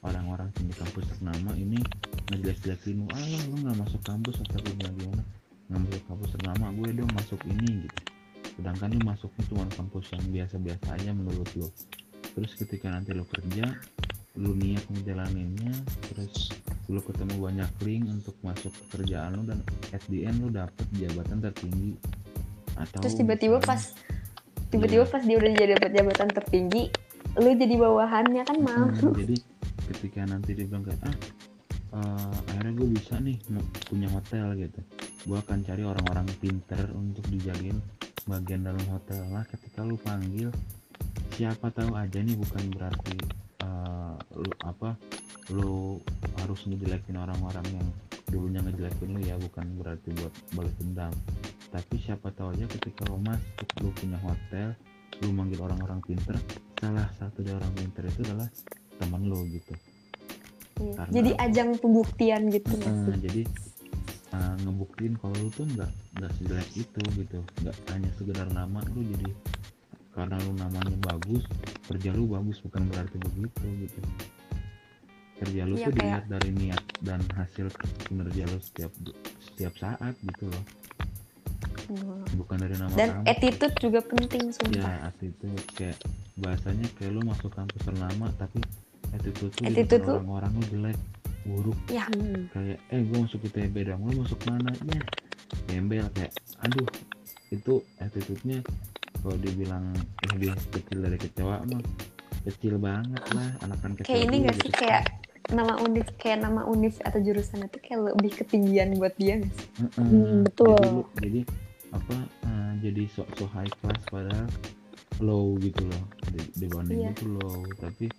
Speaker 3: orang-orang di kampus ternama ini ngejelek-jelekin lu ah lu nggak masuk kampus atau gimana gimana? Nggak masuk kampus ternama gue dong masuk ini gitu sedangkan lu masuknya cuma kampus yang biasa-biasa aja menurut lu. Terus ketika nanti lu kerja lu niat ngejalaninnya terus lu ketemu banyak link untuk masuk ke kerjaan lu dan at the end lu dapet jabatan tertinggi. Atau
Speaker 4: terus tiba-tiba pas tiba-tiba
Speaker 3: Iya.
Speaker 4: pas dia udah jadi dapat jabatan tertinggi lu jadi bawahannya kan malu
Speaker 3: Hmm, jadi ketika nanti dia bilang kayak ah eh, akhirnya gue bisa nih mau punya hotel gitu. Gue akan cari orang-orang pinter untuk dijadiin bagian dalam hotel lah ketika lu panggil siapa tahu aja nih bukan berarti eh, lu apa lu harus ngejelekin orang-orang yang dulunya ngejelekin lu ya bukan berarti buat balas dendam tapi siapa tahu aja ketika lu masuk lu punya hotel lu manggil orang-orang pinter salah satu dari orang pinter itu adalah teman lu gitu
Speaker 4: Iya.
Speaker 3: Karena-
Speaker 4: jadi ajang pembuktian gitu sih?
Speaker 3: jadi uh, ngebuktiin kalau lu tuh nggak nggak sejelek itu gitu. Nggak hanya sekedar nama lu jadi karena lu namanya bagus kerja lu bagus bukan berarti begitu gitu. Kerja lu
Speaker 4: Iya,
Speaker 3: tuh
Speaker 4: kayak-
Speaker 3: dilihat dari niat dan hasil kinerja lu setiap setiap saat gitu loh.
Speaker 4: Hmm.
Speaker 3: bukan dari nama
Speaker 4: dan
Speaker 3: kamu.
Speaker 4: attitude juga penting sumpah.
Speaker 3: Ya attitude kayak bahasanya kayak lu masuk kampus ternama tapi attitude tuh
Speaker 4: Attitude tuh-
Speaker 3: orang-orang lu jelek buruk
Speaker 4: ya
Speaker 2: Hmm.
Speaker 3: kayak eh gue masuk ITB dong lu masuk mana ya gembel kayak aduh itu attitude-nya kalau dibilang lebih kecil dari kecewa mah kecil banget lah anak-anak kecil
Speaker 4: kayak ini gak sih
Speaker 3: gitu.
Speaker 4: kayak nama univ kayak nama univ atau jurusan itu kayak lebih ketinggian buat dia nggak sih
Speaker 3: Heeh.
Speaker 2: Hmm, betul.
Speaker 3: jadi, lu- jadi apa eh, jadi sok sok high class padahal low gitu loh Di- dibanding
Speaker 4: Iya.
Speaker 3: itu low tapi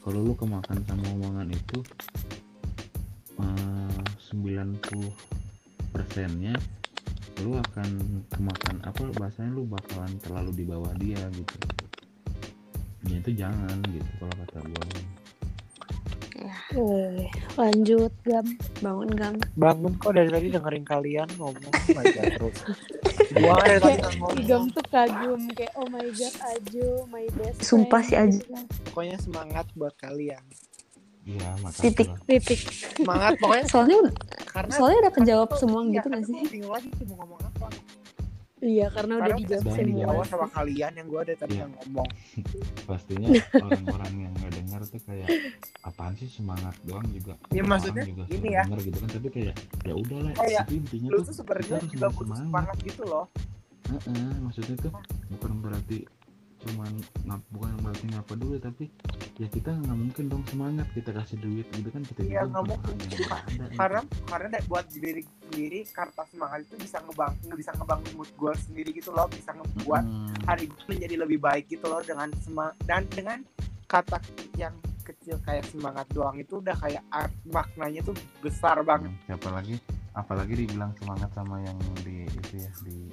Speaker 3: kalau lu kemakan sama omongan itu eh, 90 persennya lu akan kemakan apa bahasanya lu bakalan terlalu di bawah dia gitu ya itu jangan gitu kalau kata gue
Speaker 2: Eh, lanjut gam
Speaker 4: bangun gam
Speaker 1: Bangun kok dari tadi dengerin kalian ngomong aja terus. Gua dari tadi
Speaker 2: gam tuh kagum kayak oh my god Ajo my best
Speaker 4: Sumpah
Speaker 2: friend,
Speaker 4: si Ajo.
Speaker 2: gitu kan.
Speaker 1: Pokoknya semangat buat kalian.
Speaker 3: Iya makasih
Speaker 4: Titik.
Speaker 3: lah.
Speaker 2: titik
Speaker 1: Semangat pokoknya
Speaker 4: soalnya
Speaker 1: karena
Speaker 4: soalnya udah kejawab semua gitu
Speaker 1: iya,
Speaker 4: gak
Speaker 1: karena
Speaker 4: sih
Speaker 1: bingung lagi mau ngomong apa.
Speaker 2: iya karena udah
Speaker 1: Karena
Speaker 2: dijawab
Speaker 1: udah
Speaker 3: semua.
Speaker 2: semua
Speaker 1: dijawab sama kalian yang gue ada tadi
Speaker 3: Iya.
Speaker 1: yang ngomong.
Speaker 3: pastinya orang-orang yang nggak dengar tuh kayak apaan sih semangat doang juga
Speaker 1: Ya,
Speaker 3: Orang
Speaker 1: maksudnya
Speaker 3: juga
Speaker 1: gini
Speaker 3: suka
Speaker 1: ya.
Speaker 3: denger gitu kan tapi kayak ya udah lah
Speaker 1: Kayak,
Speaker 3: tapi intinya
Speaker 1: Lu
Speaker 3: tuh
Speaker 1: tuh sebenarnya juga
Speaker 3: semangat.
Speaker 1: semangat gitu loh.
Speaker 3: Heeh, maksudnya tuh bukan berarti cuman ngap, bukan berarti ngapa dulu tapi ya kita nggak mungkin dong semangat kita kasih duit gitu kan kita
Speaker 1: Iya,
Speaker 3: juga
Speaker 1: nggak mungkin.
Speaker 3: ada gitu.
Speaker 1: Karena karena da- buat diri sendiri karta semangat itu bisa ngebangun bisa ngebangun mood gue sendiri gitu loh, bisa ngebuat
Speaker 3: Mm,
Speaker 1: hari gue menjadi lebih baik gitu loh dengan semang dan dengan kata yang kecil kayak semangat doang itu udah kayak art, maknanya tuh besar banget.
Speaker 3: mm, siapa lagi apalagi dibilang semangat sama yang di itu ya di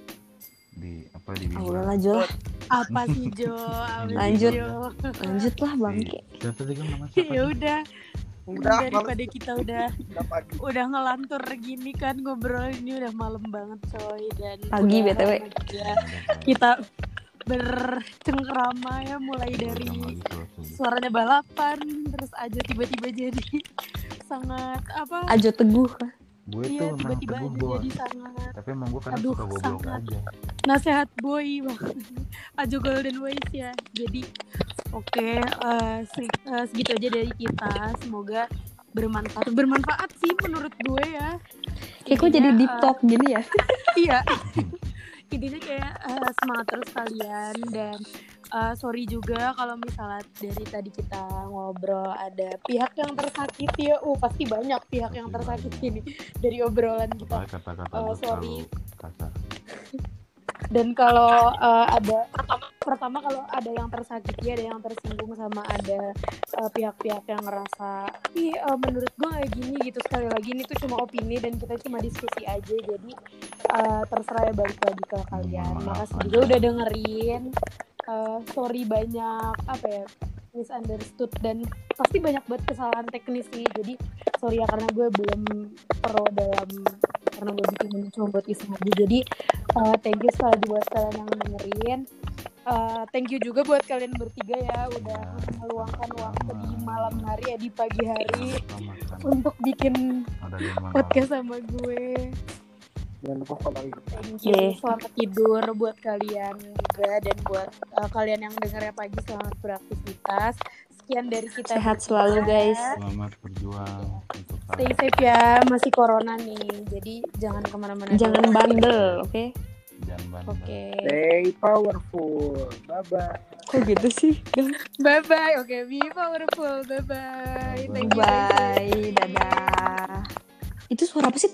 Speaker 3: di apa di
Speaker 4: udah lah Jo lah.
Speaker 2: apa sih Jo
Speaker 4: Lanjut.
Speaker 2: Jo?
Speaker 4: lanjut lah bangke
Speaker 3: Di- siapa sih kan nama siapa
Speaker 2: ya udah
Speaker 1: Udah malam
Speaker 2: daripada kita udah
Speaker 1: udah pagi.
Speaker 2: udah ngelantur gini kan ngobrol ini udah malam banget coy dan
Speaker 4: Pagi,
Speaker 2: udah
Speaker 4: BTW.
Speaker 2: kita bercengkrama ya mulai
Speaker 3: udah
Speaker 2: dari suaranya balapan terus aja tiba-tiba jadi sangat apa.
Speaker 4: Ajo teguh kan
Speaker 3: gue
Speaker 2: iya
Speaker 3: tuh teguh
Speaker 2: aja
Speaker 3: gue
Speaker 2: jadi sangat
Speaker 3: tapi emang gue kadang
Speaker 2: Aduh,
Speaker 3: suka goblok
Speaker 2: sangat.
Speaker 3: aja.
Speaker 2: nasehat boy banget Ajo Golden Voice ya. Jadi oke eh, se- eh, segitu aja dari kita. Semoga bermanfaat bermanfaat sih menurut gue ya.
Speaker 4: Kayak kok jadi deep
Speaker 2: eh,
Speaker 4: talk gini ya.
Speaker 2: Iya intinya kayak eh, semangat terus kalian dan eh, sorry juga kalau misalnya dari tadi kita ngobrol ada pihak yang tersakiti ya. Uh pasti banyak pihak yang tersakiti nih dari obrolan kita.
Speaker 3: Kata-kata gue
Speaker 2: sorry.
Speaker 3: kasar
Speaker 2: dan kalau eh, ada pertama, pertama kalau ada yang tersakiti ada yang tersinggung sama ada eh, pihak-pihak yang ngerasa ih eh, menurut gue kayak gini gitu sekali lagi ini tuh cuma opini dan kita cuma diskusi aja jadi eh, terserah ya balik lagi ke kalian. Makasih juga udah dengerin Eh, sorry banyak apa ya misunderstood dan pasti banyak banget kesalahan teknis sih. Jadi sorry ya karena gue belum pro dalam karena gue bikin ini cuma buat iseng aja jadi uh, thank you sekali buat kalian yang dengerin. Uh, thank you juga buat kalian bertiga ya udah meluangkan waktu di malam hari ya di pagi hari untuk bikin podcast sama gue
Speaker 1: Jangan lupa follow
Speaker 2: thank you. Selamat tidur buat kalian juga dan buat uh, kalian yang dengarnya pagi selamat beraktivitas. Sekian dari kita
Speaker 4: sehat selalu guys.
Speaker 3: Selamat berjuang untuk
Speaker 2: stay safe ya masih corona nih. Jadi jangan ke mana-mana
Speaker 4: jangan
Speaker 2: dulu.
Speaker 4: bandel oke?
Speaker 3: Jangan bandel.
Speaker 2: Oke.
Speaker 1: Stay powerful. Bye bye.
Speaker 4: kok gitu sih?
Speaker 2: Bye bye oke be powerful. Bye bye thank you
Speaker 4: bye. dadah itu suara apa sih